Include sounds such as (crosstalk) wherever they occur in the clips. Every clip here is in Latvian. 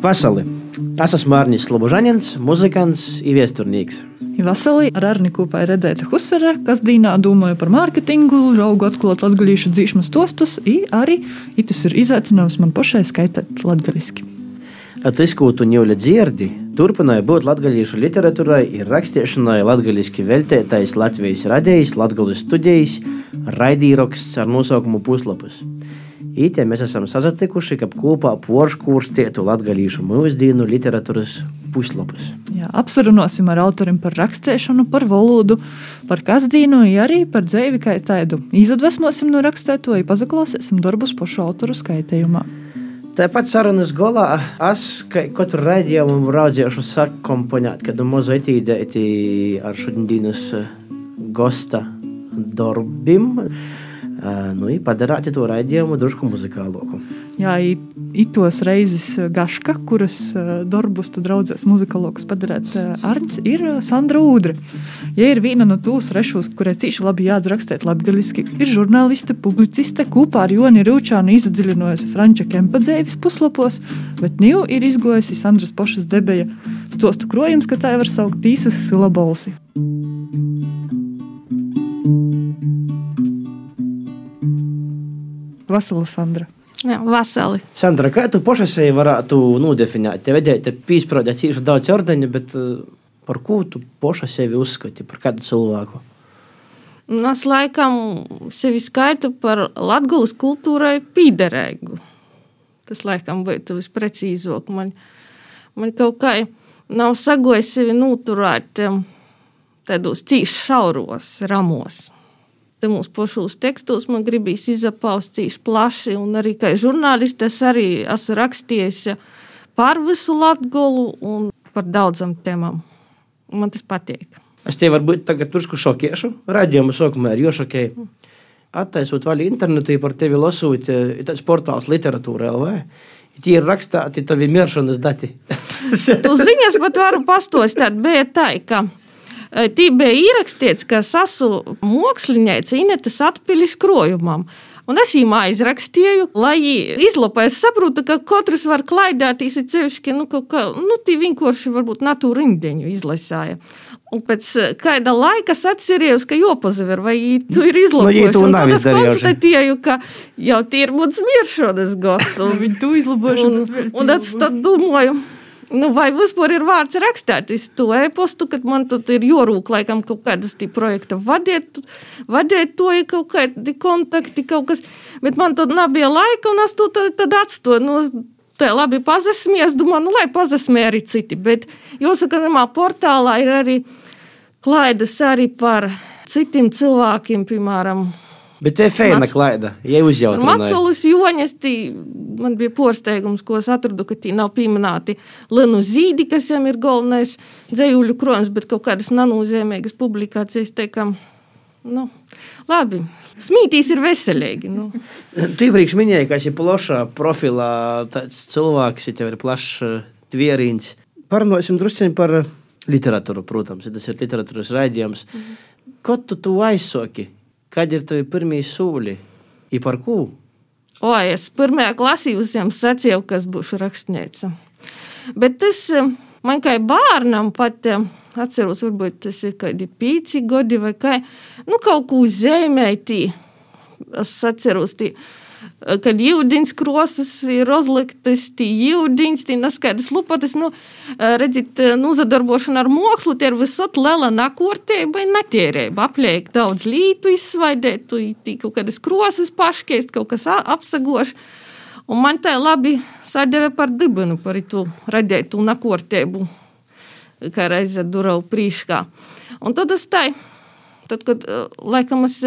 Vasali! Es esmu Mārnis Slobožanins, muzikants un viesturnīgs. Vasarī ar Arni kopā ir Redēta Husere, kas dīnā domāja par mārketingu, raugu atklāt latgalīšu dzīšmas tostus, un arī tas ir izaicinājums man pašai skaitīt latgaliski. Ko tu ņūli dzirdi, turpināja būt latgalīšu literatūrai ir rakstīšanai latgaliski veltētais Latvijas radījis, latgalis studijas, raidīraksts ar nosaukumu Puslapus. Ītē mēs esam sazatikuši, ka kopā porškūrstietu latgalīšu mūsdienu literatūras puslapus. Jā, apsarunāsim ar autoriem par rakstīšanu, par valodu, par kasdīnu, arī par dzīvi kā tādu. Izadvesmosim no rakstēto, ja pazaklausīsim darbus pašu autoru skaitījumā. Tāpat sarunas galā es katru raidījumu raudzēšu sakomponēt, kad mazu etīdēti ar šodienas gosta darbim nu, padarāt to raidījumu drusku muzikālāku. Jā, itos reizes gaška, kuras darbus tu draudzēs muzikālākus padarīt Arņs, ir Sandra Udre. Ja ir viena no tūs rešūs, kurai cīši labi jāatrakstēt latgaliski, ir žurnāliste, publiciste, kopā ar Joni Rūčānu izadziļinājusi Franča Kempa dzēvis puslapos, bet nu ir izgojusi Sandras pošas debeja stostu krojums, ka tā var saukt tīsas silabalsi. Vasala Sandra. Jā, vasali. Sandra, kā tu pašai sevi varētu nodefinēt? Te vedēji, te pīsprādē cīši daudz ordeņu, bet par ko tu pašai sevi uzskati, par kādu cilvēku? Nu, es laikam sevi skaitu par latgulas kultūrai pīderēgu. Tas laikam būtu visprecīzāk. Man, man kaut kā nav sagojis sevi noturēt tādos cīši šauros, ramos te mūsu pašos tekstos man gribīs izapaust cīši plaši, un arī kā žurnālisti es arī esmu rakstījis par visu Latgolu un par daudzam temam. Man tas patīk. Es te varbūt tagad drusku šokēšu. Radījuma sākumā ir jošokēju. Attaisot vaļu internetu, par tevi lasot, ir tāds portāls literatūra LV. Tie ir rakstīti tavi miršanas dati. tu ziņas pat varu pastostāt, bet tā, ka Tī bija ierakstīts, ka es esmu mākslinieci Inetes atpilis krojumam. Un es viņam aizrakstīju, lai izlapā. Es saprotu, ka katrs var klaidēties, ir cevišķi, nu, kaut kā, nu, tī vienkārši varbūt natūra rindiņu izlasāja. Un pēc kāda laika es atcerējos, ka jopazaver, vai tu ir izlabojuši. Nu, un tad es konstatēju, ka jau tie ir mūs miršonas gads. (laughs) Un viņi tu izlabojuši. Un, un tad domāju. Nu, vai vispār ir vārds rakstīt to e-pastu, kad man tur ir jorūk, laikam, kaut kādas projekta vadiet, vadiet to, ir kaut kādi kontakti, kaut kas, bet man tur nebija laika, un es to tad, atstoju. Nu, Tā labi pazasmies, domāju, nu, lai pazasmē arī citi. Bet jāsaka, ka portālā ir arī klaidas arī par citiem cilvēkiem, piemēram, Bet te feina klaida, ja uzjautrināja. Matsolis Joņas, tī, man bija porsteigums, ko es atradu, ka tī nav pieminēti Lenu Zīdi, kas jam ir galvenais dzējuļu krojums, bet kaut kādas nanūzēmīgas publikācijas teikam, nu, labi. Smītīs ir veselīgi. Nu. (laughs) Tu iepriekš minēji, ka esi plašā profilā cilvēks, ja tev ir plašs tvierīns. Parunāsim drusciņi par literatūru, protams, ja tas ir literatūras raidījums. Mm -hmm. Ko tu tu aizsoki? Kad ir tavi pirmie sūļi? I par ko? O, es pirmajā klasī visiem sacīju, kas būšu rakstniece. Bet tas man kā bērnam pat atceros, varbūt tas ir kādi pīci gadi vai kā, nu kaut ko uzzīmēti. Es atceros, tie kad jūdziņas krosas ir rozliktas, tī jūdziņas, tī neskaidrs lupatas, nu, redzit, nu, zadarbošana ar mokslu, tie ir visot lela nakortēba un natierēba. Apliek daudz lītu izsvaidēt, tu kaut kādas krosas paškeist, kaut kas apsagoš. Un man tā labi sadeve par dibinu, par to radētu nakortēbu, kā reize durau prīškā. Un tad es tā, tad, kad, laikam, es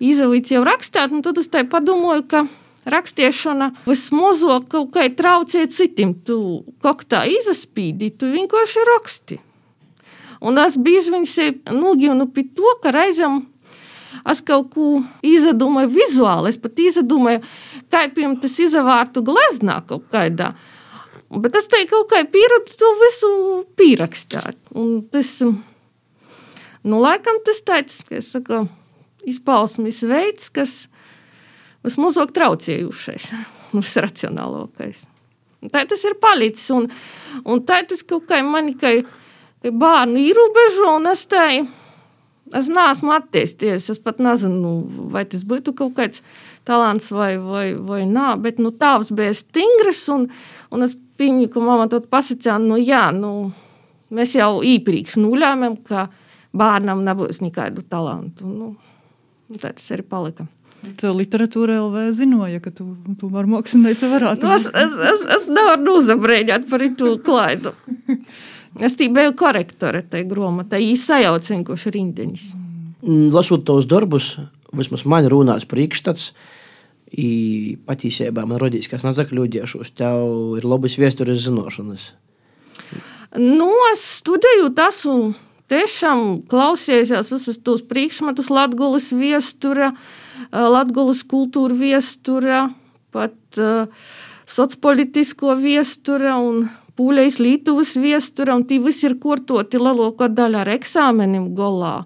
izavīju jau rakstāt, tad es tā padomāju, ka Rakstiešana vismazāk kaut kā traucē citam. Tu kaut kā izaspīdi, tu vienkārši raksti. Un es bieži vien sevi nogīnu pie to, ka reizēm es kaut ko izdomāju vizuāli. Es pat izdomāju, kā piemēram tas izavārtu gleznā kaut kādā. Bet es teiktu, kaut kā pierakstu to visu pierakstāt. Un tas, nu, laikam tas tāds, ka es saku, izpausmes veids, kas vismazāk traucējušais, (laughs) visracionālākais. Tā tas ir palicis. Un, un tā tas kaut kā man kā bērnu ierobežo, un es tādu. Es neesmu attīstījies. Es pat nezinu, vai tas būtu kaut kāds talants vai, vai, vai nē, bet nu, tēvs bija stingrs. Un, un es pieņemu, ka mamma to pasakīja, nu, jā, nu, mēs jau īpriekš nulēmām, ka bērnam nebūs nekādu talantu. Nu, tā tas arī palika. Tev literatūra LV zināja, ka tu, tu vari mākslinieci varētu. Nu, es, es, es, es nevaru uzabrēģēt par to klaidu. Es tī biju korektore tajā grāmatā, īsa sajauca vienkārši rindiņas. Mm, lasot tos darbus, vismaz man runās priekšstats, patiesībā man rodīs, kas nezakļūdījušos, tev ir labas vēstures zināšanas. Nu, es studēju tas un tiešām klausījos visus tos priekšmetus Latgulas viestura. Uh, Latvijas kultūra viestura, pat uh, sociālpolitisko viestura un pūļais Lietuvas viestura, un tie visi ir kortoti lielākā daļa ar eksāmenim golā.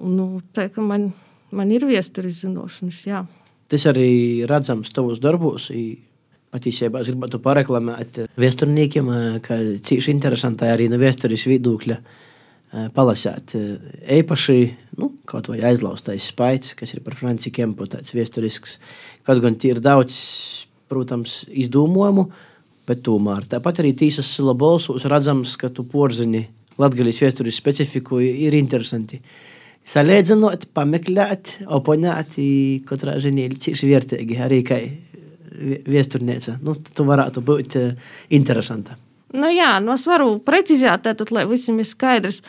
Un, nu, tā, man, man ir viesturis zināšanas, jā. Tas arī redzams tavos darbos. Patiesībā es gribētu pareklamēt viesturniekiem, ka cīši interesanti arī no viesturis viedokļa palasīt. Eipaši, nu, kaut vai aizlaustais spaids, kas ir par Franciju Kempu, tāds viesturisks. Kaut gan ir daudz, protams, izdomājumu, bet tomēr tāpat arī tīsas sila balsos redzams, ka tu porzini latgaļas viesturis specifiku ir interesanti. Salīdzinot, pameklēt, oponēt, katrā ziņā ir cīši vērtīgi arī kā viesturniece. Nu, tu varētu būt interesanta. Nu, jā, nu es varu precizēt, tātad, lai visiem ir skaidrs.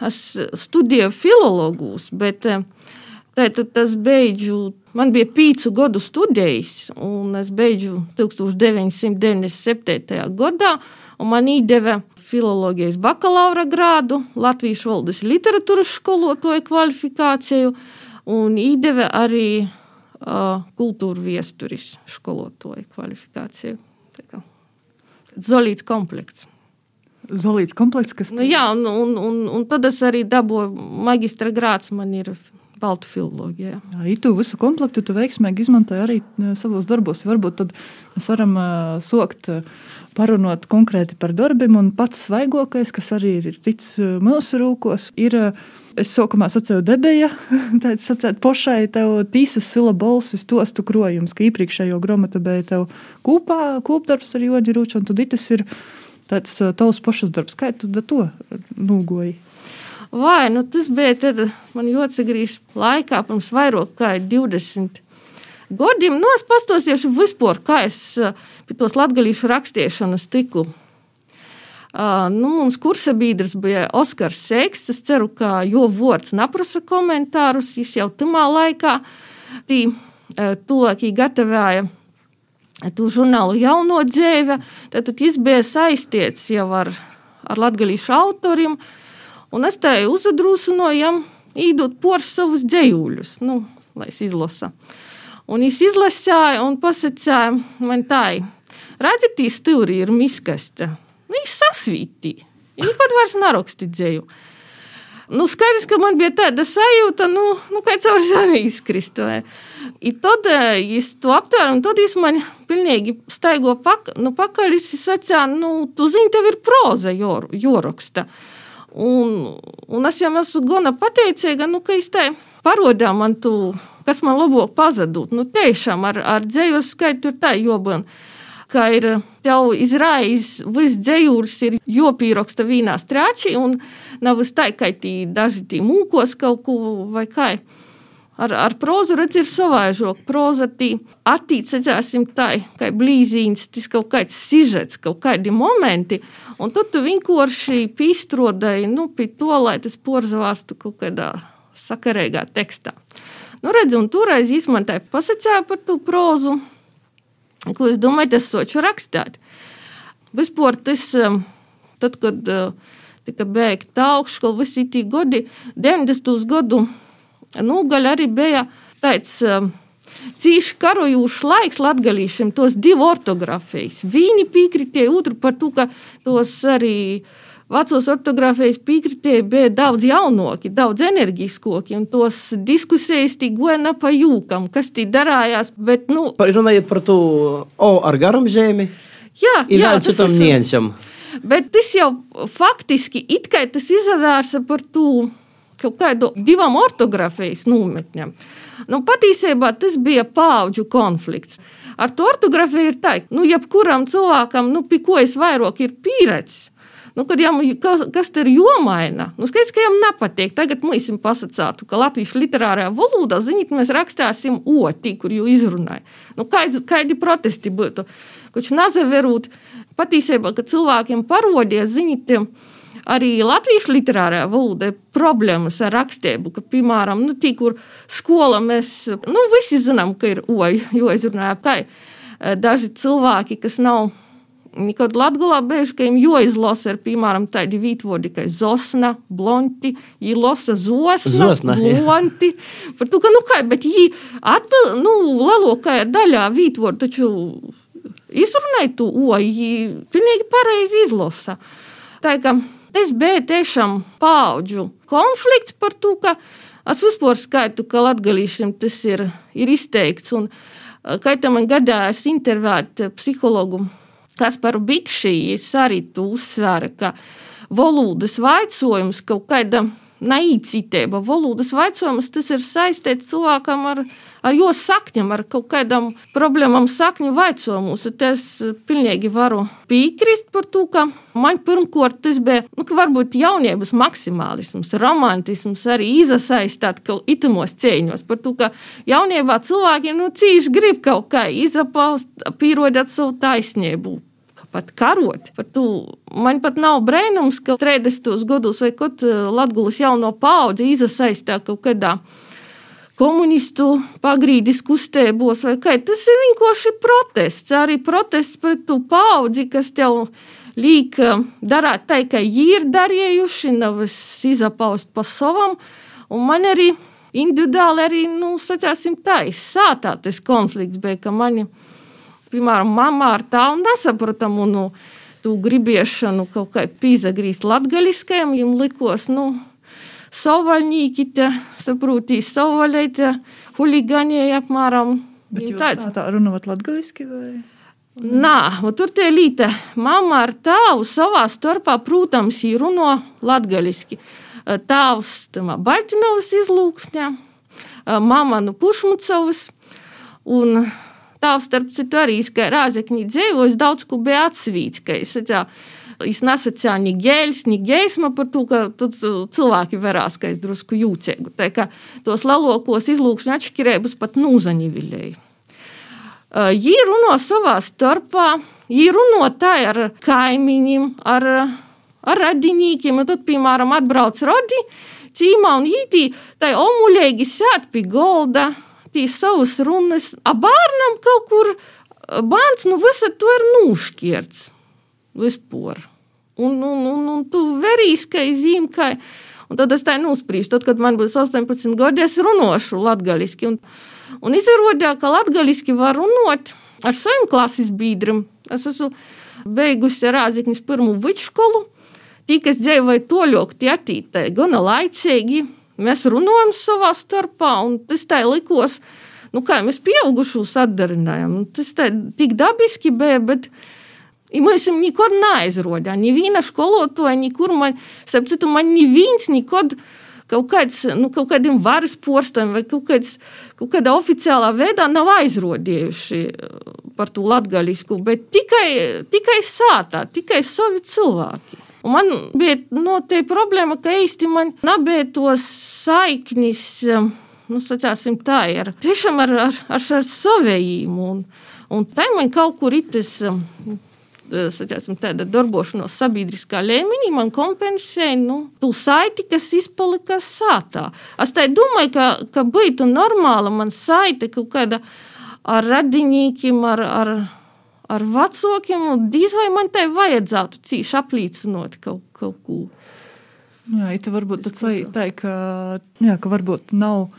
Es studēju filologus, bet eh, tātad tas beidzu. Man bija pīcu gadu studējis, un es beidzu 1997. gadā, un man iedeva filoloģijas bakalaura grādu, Latvijas valodas literatūras skolotāju kvalifikāciju, un iedeva arī uh, kultūra viesturis skolotāju kvalifikāciju. Zolīts komplekts. Zolīts komplekts, kas nu, jā, un, un, un, un tad es arī dabūju maģistra grāts, man ir baltu filoloģija. Jā, itu visu komplektu tu veiksmīgi izmantoji arī savos darbos. Varbūt tad mēs varam uh, sokt, parunot konkrēti par darbiem, un pats svaigākais, kas arī ir ticis mūsu rūkos, ir uh, Es sākumā sacīju, debeja, (laughs) tāds sacīt, pošai tev tīsas sila balsis, tostu krojums, ka iepriekšējo gromatu bija tev kūpā, kūpdarbs ar Jodi Rūču, un tad itas ir tāds tavs pašas darbs. Kā tu to nūgoji? Vai, nu tas bija tad man jāatsagrīž laikā pirms vairāk kā 20 gadiem. Nu, es pastosiešu vispār, kā es pie tos latgalīšu rakstīšanas tiku Nu, mums kursa biedrs bija Oskars Sēks. Es ceru, ka jo vārds neprasa komentārus. Viņš jau tamā laikā tī, tūlākī gatavoja to žurnālu jauno dzīve. Tad viņš bija saistīts jau ar, ar latgalīšu autoriem. Un es te uzadrūsinoju, īdot por savus dzējuļus, nu, lai es izlasa. Un viņš izlasīja un pasakīja man tā, redziet, tī stūri ir miskaste. Viņš sasvītīja. Viņa kaut vairs neraksti dzēju. Nu, skaidrs, ka man bija tāda sajūta, nu, nu kā caur zemi izkrist. I tad es to aptvēru, un tad es man pilnīgi staigo pak, nu, pakaļ. Es sacīju, nu, tu zini, tev ir proza joraksta. Un, un es jau esmu gana pateicīga, nu, ka es te parodāju man tu, kas man labāk pazudot. Nu, tiešām ar, ar dzējos skaitu ir tā jobana ka ir jau izrājis viss dzējūrs, ir jopīraksta vīnā strāči, un nav uz tā, ka tī daži tī mūkos kaut ko vai kā. Ar, ar prózu redz ir savaižok. Próza tī attīcēsim tā, kā blīzīns, tas kaut kāds sižets, kaut kādi momenti, un tad tu vienkārši pīstrodai, nu, pie to, lai tas porzavārstu kaut kādā sakarīgā tekstā. Nu, redz, un toreiz izmantāja pasacēja par to prózu, Ko es domāju, tas soču rakstīt. Vispār tas, um, tad, kad uh, tika beigta augšskola, visi tie gadi, 90. gadu nūgaļa arī bija tāds um, cīši karojošs laiks latgalīšiem, tos divu ortografijas. Viņi piekritīja otru par to, ka tos arī vecos ortogrāfijas piekritēji bija daudz jaunāki, daudz enerģiskāki, un tos diskusijas tī goja pa jūkam, kas tī darājās. Bet, nu, Runājot par to O ar garumzēmi, jā, ir jā, tas ir- niensam. Bet tas jau faktiski it kā tas izvērsa par to kaut kādu divām ortogrāfijas nometņiem. Nu, patiesībā tas bija paudžu konflikts. Ar to ortogrāfiju ir tā, ka nu, jebkuram cilvēkam, nu, pie ko es vairāk ir pieredzējis. Nu, kad jām, kas, kas ir jomaina, nu, skaidrs, ka viņam nepatīk. Tagad mums ir pasakātu, ka latviešu literārajā valodā, ziniet, mēs rakstāsim otī, kur jūs izrunājat. Nu, kādi, kādi protesti būtu? Kurš nazaverūt, patiesībā, ka cilvēkiem parodies, ziniet, arī latviešu literārajā valodā ir problēmas ar rakstību, ka, piemēram, nu, tī, kur skola mēs, nu, visi zinām, ka ir oja, jo izrunāja, kā eh, daži cilvēki, kas nav Nekad Latvijā bieži vien jāizlasa, ir piemēram tādi vītvodi kā zosna, blonti, īlosa zosna, Zosna, jā. blonti. Par to, ka, nu kā, bet viņi atbild, nu, lielākajā daļā vītvodu taču izrunāja to oju, pilnīgi pareizi izlasa. Tā kā tas bija tiešām paudžu konflikts par to, ka es vispār skaitu, ka latgalīšiem tas ir, ir izteikts. Un, kā tam man gadījās intervēt psihologu Kasparu Bikšī, es arī to uzsvēru, ka valodas vaicojums kaut kāda naicītība, valodas vaicojums, tas ir saistīts cilvēkam ar, ar jo sakņam, ar kaut kādām problēmām sakņu vaicojumus. Es pilnīgi varu piekrist par to, ka man pirmkārt tas bija, nu, ka varbūt jauniebas maksimālisms, romantisms arī izasaistāt kaut itimos cēņos par to, ka jauniebā cilvēkiem, nu, cīši grib kaut kā izapaust, pierodot savu taisnību pat karot. Par to man pat nav brīnums, ka 30. gados vai kaut Latvijas jauno paudzi izasaistā kaut kādā komunistu pagrīdes kustībos, vai kā. Tas ir vienkārši protests. Arī protests pret to paudzi, kas tev liek darīt tā, kā viņi ir darījuši, nevis izapaust pa savam. Un man arī individuāli, arī, nu, sacāsim tā, izsātā tas konflikts bija, ka mani piemēram, mamma ar tādu nesapratamu nu, gribiešanu kaut kā pīzagrīzt latgaļiskajam, viņam likos, nu, savvaļnīgi te saprūtīs, savvaļēte, huligāņēji apmēram. Bet jūs tāds- tā runājat latgaliski vai? Nā, un tur tie līte, mamma ar tāvu savā starpā, protams, ir runo latgaliski. Tāvs tamā Baļķinovas izlūksņā, mamma nu Pušmucovas, un tāvs, starp citu, arī, ka Rāzekņi dzīvojas daudz, ko bija atsvīts, ka es atcā, Es nesacīju ni gēļus, ni gēsmu par to, ka tu- cilvēki verās, ka es drusku jūcēgu. Tā kā tos lielākos izlūkšņu atšķirības pat nūzaņivilēju. Viņi runā savā starpā, viņi runā tā ar kaimiņiem, ar, ar radiniekiem. Un tad, piemēram, atbrauc radi cīmā un ītī, tai omuļēgi sēt pie golda, tī savas runas, a bērnam kaut kur bērns, nu visat to ir nūškierts. Vispār. Un, un, un, un tu verīs, ka zīmkai. Un tad es tā nospriežu, tad, kad man būs 18 gadi, es runāšu latviešu. Un, un izrādījās, ka latviešu var runāt ar saviem klases biedriem. Es esmu beigusi Rāzaknis pirmo vidusskolu. Tie, kas dzīvoja toļok, tie attīstīja gana laicīgi. Mēs runājam savā starpā, un tas tā likos, nu kā mēs pieaugušos atdarinājām. Tas tā tik dabiski bija, bet Mēs viņam nekad neaizrodām. Neviena skolotāja, nekur man, sapratu, man neviens nekad kaut, kāds, nu, kaut kādiem varas postiem vai kaut, kāds, kaut kādā oficiālā veidā nav aizrodījuši par to latgaļisku, bet tikai, tikai sātā, tikai savi cilvēki. Un man bija no, problēma, ka īsti man nebija tos saiknis, nu, sacāsim tā, ar, tiešām ar, ar, ar, ar savējīm. Un, un tā man kaut kur itis saķēsim, tāda darbošanos sabiedriskā līmenī man kompensēja nu, to saiti, kas izpalika sātā. Es tā domāju, ka, ka būtu normāla man saite kaut kāda ar radiniekiem, ar, ar, ar vecākiem, drīz vai man tai vajadzētu cīši aplīcinot kaut, kaut ko. Jā, tā varbūt tā, ka, jā, ka varbūt nav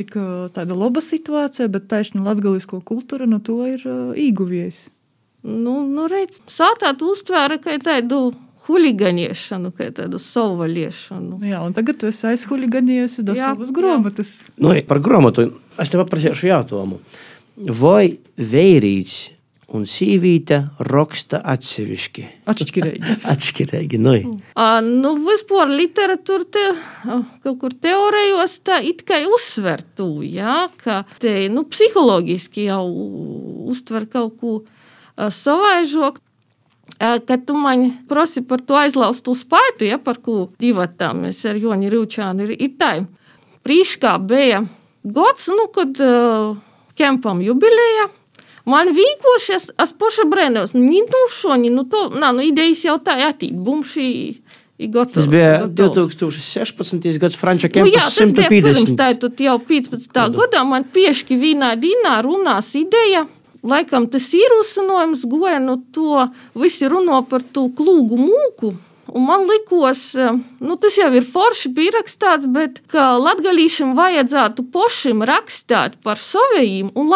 tik tāda laba situācija, bet taisni latgalisko kultūra no to ir uh, īguvies. Nu, nu redz, sātā tu uztvēra, ka tādu huligāniešanu, kā tādu savvaļiešanu. Jā, un tagad tu esi aizhuligānies do Jā, savas grāmatas. Nu, par grāmatu es tev paprasīšu jautājumu. Vai vērīts un sīvīte raksta atsevišķi? Atšķirīgi. (laughs) Atšķirīgi, nu. A, nu, vispār literatūra te, kaut kur teorijos tā it kā uzsver to, jā, ka te, nu, psiholoģiski jau uztver kaut ko savaižok. A, Kad tu man prasi par to aizlaustu spaitu, ja par ko divatām mēs ar Joni Rūčānu ir itai. Prīškā bija gods, nu, kad uh, kempam jubileja. Man vienkārši es, es paša brēnos, ni nu šo, ni nu to, nā, nu idejas jau tā jātīt, bumši ir gods. Tas bija 2016. gads Franča Nu, jā, tas bija pirms 150. tā, tad jau 15. gadā man piešķi vienā dienā runās ideja. Laikam tas ir uzsinājums, goja no to, visi runā par to klūgu mūku. Un man likās, nu, tas jau ir forši pierakstīts, bet ka latgalīšiem vajadzētu pošiem rakstīt par savējiem un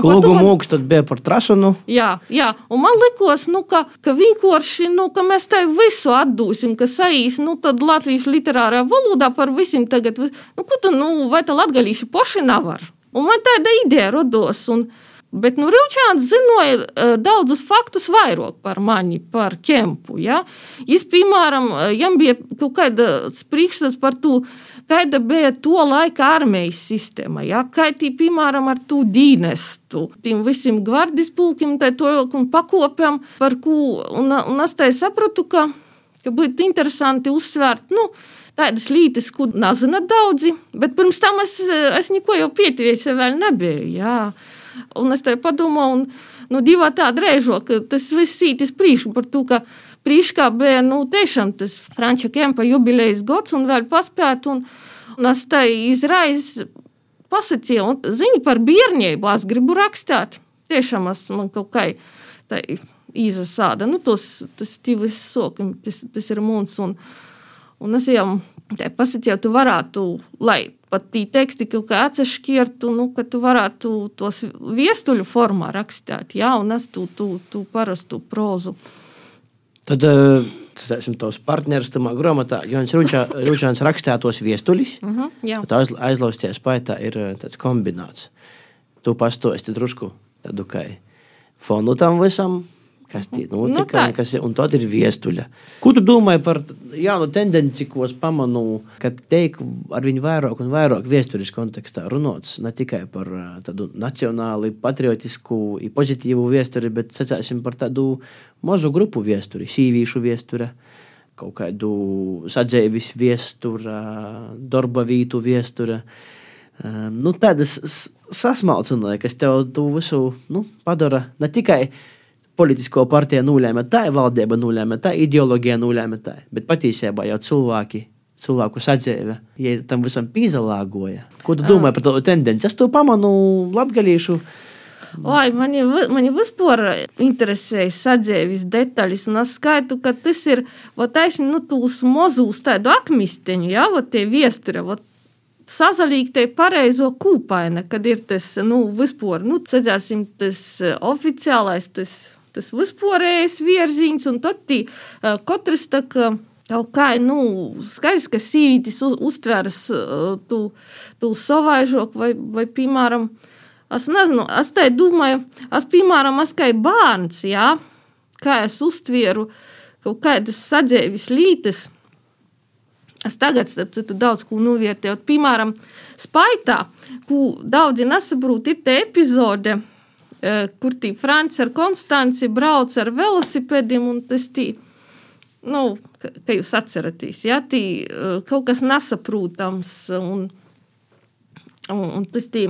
to Klugu man- mūks tad bija par trasunu. Jā, jā, un man liekas, nu, ka, ka vienkārši nu, ka mēs tai visu atdūsim, ka saīs, nu, tad latviešu literārā valodā par visiem tagad, nu, ko tu, nu, vai tā latgalīši poši nevar. Un man tāda ideja rodos, un, bet, nu, Rivčāns zinoja eh, daudzus faktus vairāk par mani, par kempu, ja. Jis, piemēram, eh, jam bija kaut kāds priekšstats par to, kāda bija to laika armijas sistēma. Ja? Kā tī, piemēram, ar to dīnestu, tiem visiem gvardijas pulkiem, tā to pakopjam, par ko, un, un es tā sapratu, ka, ka būtu interesanti uzsvērt, nu, tādas lietas, ko nezina daudzi, bet pirms tam es, es neko jau pietuvējis vēl nebiju, jā. Un es tā padomāju, un, nu, divā tāda reižo, ka tas viss sītis priekšu par to, ka Prīškā bija nu, tiešām tas Franča Kempa jubilejas gads, un vēl paspēt, un, un es tā izraiz pasakīju, un ziņu par bērnību es gribu rakstīt. Tiešām es man kaut kā tā izsāda, nu, tos, tas tīvis sokim, tas, tas ir mums, un, un es jau tā pasakīju, tu varētu, lai pat tī teksti kaut kā atsašķirtu, nu, ka tu varētu tos viestuļu formā rakstīt, jā, un es tu, tu, tu parastu prozu. Tad eh, tas esmu tavs partneris tamā grāmatā. Jonas Ručā- (laughs) Ručāns rakstā tos viestuļus. Uh -huh, jā. Tā aiz, aizlausties spaitā ir eh, tāds kombināts. Tu pastosti drusku tādu kā fonu tam visam, kas tie Nu, notika, un, kas, un tad ir viestuļa. Ko tu domāji par jaunu tendenci, ko es pamanu, ka teik ar viņu vairāk un vairāk viestuļas kontekstā runots ne tikai par tādu nacionāli, patriotisku, pozitīvu viesturi, bet sacāsim par tādu mazu grupu viesturi, sīvīšu viesture kaut kādu sadzēvis viestura, darba vietu viestura. Nu, tādas sasmalcināja, kas tev to visu nu, padara ne tikai politisko partiju nulēma, tā valdība nulēma, tā ideoloģija nulēma, tā, bet patiesībā jau cilvēki. Cilvēku sadzēve, ja tam visam pīzalāgoja. Ko tu domā par to tendenci? Es to pamanu latgalīšu. Oi, mani, mani vispār interesēja sadzēvis detaļas, un es skaitu, ka tas ir taisni nu, tūs mozus tādu akmisteņu, jā, ja, tie viesture, sazalīgi te pareizo kūpaina, kad ir tas, nu, vispār, nu, sadzēsim, tas eh, oficiālais, tas, tas vispārējais virziens, un tad tī eh, katrs tā kā Kaut kā, nu, skaidrs, ka sīvītis uztveras uh, tu, tu savaižok vai, vai, piemēram, es nezinu, es tā domāju, es, piemēram, es kā bērns, jā, kā es uztvēru kaut kādas sadzēvis lītes, Es tagad, starp citu, daudz ko novērtēju. Piemēram, Spaitā, ko daudzi nesaprot, ir tā epizode, eh, kur tī Frančs ar Konstanci brauc ar velosipēdiem, un tas tī, nu, ka jūs atceraties, ja, tī eh, kaut kas nesaprotams, un, un, un tas tī,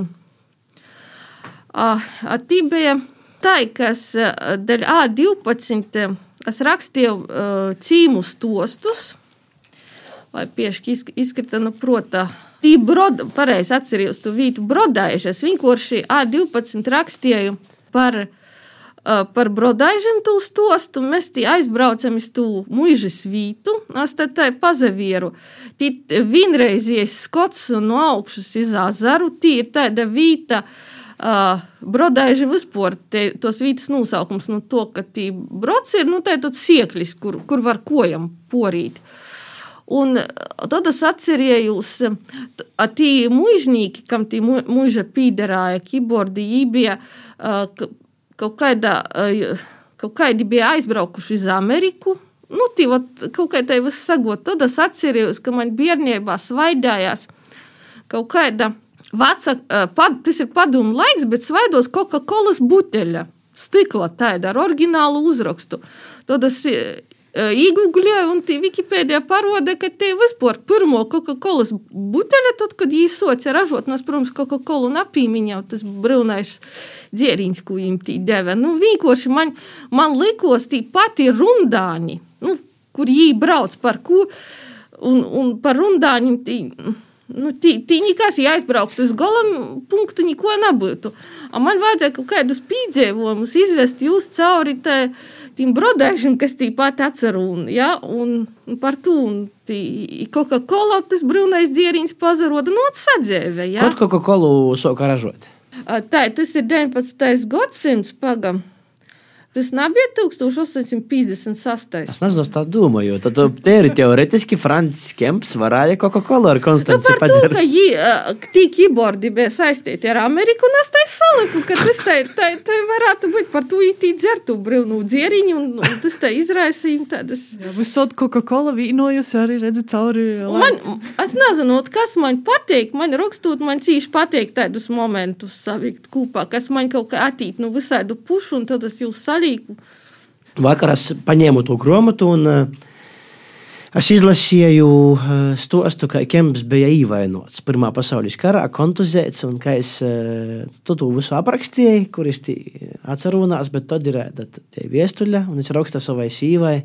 ah, tī bija tā, kas eh, dēļ A12 es rakstīju uh, cīmu stostus, vai piešķi izkrita no prota. Tī broda, pareizi atcerījos to vītu brodaižu. Es vienkārši A12 rakstīju par, uh, par brodaižiem to stostu. Mēs tī aizbraucam uz to muižas vītu. Es tad tā pazavieru. Tī vienreizies skots no augšas iz azaru. Tī ir tāda vīta, Uh, brodaiži vispār tos vītas nosaukums, nu, to, ka tī brods ir, nu, tā ir tāds sieklis, kur, kur var kojam porīt. Un tad es atcerējos, ka tie mūžnieki, kam tie mūža pīderāja, keyboardi, bija uh, kaut kādā, kaut kādi bija aizbraukuši uz Ameriku. Nu, tī, vat, kaut kā tā viss sagot. Tad es atcerējos, ka man bērnībā svaidājās kaut kāda Veca, pad, tas ir padomu laiks, bet svaidos Coca-Cola buteļa. Stikla tāda ar oriģinālu uzrakstu. Tad es iegūlēju, un Wikipēdijā parāda, ka te vispār pirmo Coca-Cola buteļa, tad, kad viņi soca ražot, mēs, protams, Coca-Cola napīmiņā, tas brūnais dzēriņš, ko viņiem tī deva. Nu, vienkārši man, man likos tī pati rundāņi, nu, kur viņi brauc par ko, un, un par rundāņiem tī Nu, tī, tī nekas, ja aizbrauktu uz galam punktu, neko nebūtu. A man vajadzēja kaut kādus pīdzējumus izvest jūs cauri tā, tiem brodēšiem, kas tīpat atcer un, ja, un, un par to. Coca-Cola tas brūnais dzieriņš pazaroda no sadzēve. Ja. Kad Coca-Cola soka ražot? Tā, tas ir 19. gadsimts pagam. Tas nebija 1856. Es nezinu, tā domāju. Tad teori teoretiski Francis Kemps varēja Coca-Cola ar Konstanci nu, padzert. Ka jī, tī keyboardi bija saistīti ar Ameriku, un es tai saliku, ka tas tai, tai, tai varētu būt par to ītī dzertu brīvnu dzieriņu, un, un tas tai izraisīja tādas. Jā, visot Coca-Cola vīnojusi arī redzi cauri. Man, es nezinu, kas man patīk, man rakstot, man cīši patīk tādus momentus savikt kopā, kas man kaut kā attīt no nu, visādu pušu, un tad es jūs saļu palīgu. Vakar es paņēmu to grāmatu un uh, es izlasīju uh, stostu, kā Kemps bija ievainots Pirmā pasaules karā, kontuzēts un kā es uh, to, to visu aprakstīju, kur es atcerunās, bet tad ir tie viestuļa un es rakstu savai sīvai,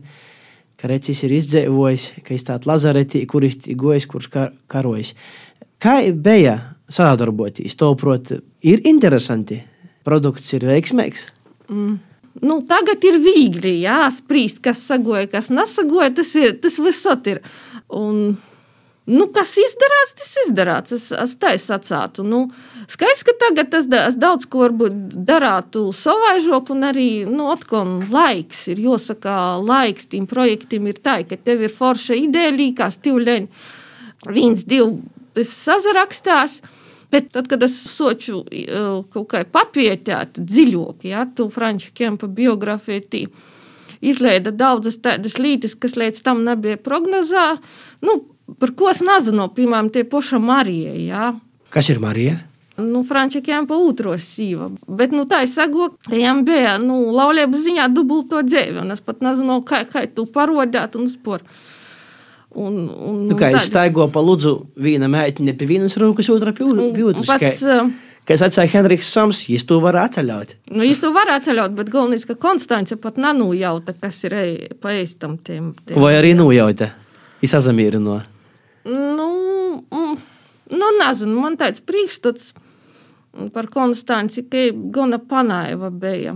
ka recis ir izdzēvojis, ka es tādu lazaretī, kur ir gojis, kurš kar karojis. Kā bija sadarboties? To, prot, ir interesanti. Produkts ir veiksmīgs. Mm nu, tagad ir viegli jā, spriest, kas sagoja, kas nesagoja. Tas, ir, tas visot ir. Un, nu, kas izdarāts, tas izdarāts. Es, es tā sacātu. Nu, skaidrs, ka tagad es daudz ko darātu savaižok, un arī nu, atkal laiks ir. Jāsaka, laiks tiem projektiem ir tā, ka tev ir forša ideja, līkās tīvleņi. Viens, divi, tas sazarakstās. Bet tad, kad es soču kaut kā papietēt dziļāk, ja, tu Franča Kempa biogrāfiju tī, izlaida daudzas tādas lietas, kas līdz tam nebija prognozā, nu, par ko es nezinu, piemēram, tie poša Marija, ja. Kas ir Marija? Nu, Franča Kempa otros sīva, bet, nu, tā ka viņam bija, nu, laulību ziņā dubulto dzēvi, un es pat nezinu, kā, kā tu parodāt un sport. Un, un, nu, kā es staigo pa lūdzu, viena meitene pie vienas rokas, otra pie otras. Pats, Kā es atceros, Henriks Soms, viņš to var atceļot. Nu, viņš to var atceļot, bet galvenais, ka Konstance pat nenujauta, kas ir pa eistam tiem. tiem Vai arī nujauta? Es sazamierinu. Nu, mm, nu, nezinu, man tāds priekšstats par Konstanci, ka gana panaiva bija.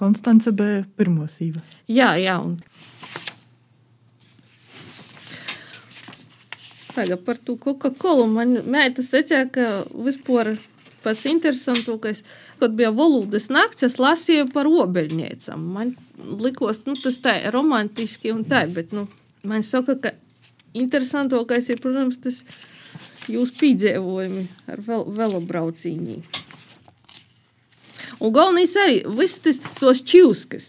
Konstance bija pirmo sīva. Jā, jā. Un Tagad par to Coca-Cola. Man mēta secēja, ka vispār pats interesantākais, kad bija valodas nakts, es lasīju par obeļniecam. Man likos, nu, tas tā romantiski un tā, bet, nu, man saka, ka interesantākais ir, protams, tas jūs pīdzēvojumi ar vel velobraucīņī. Un galvenais arī, viss tas tos čivskas.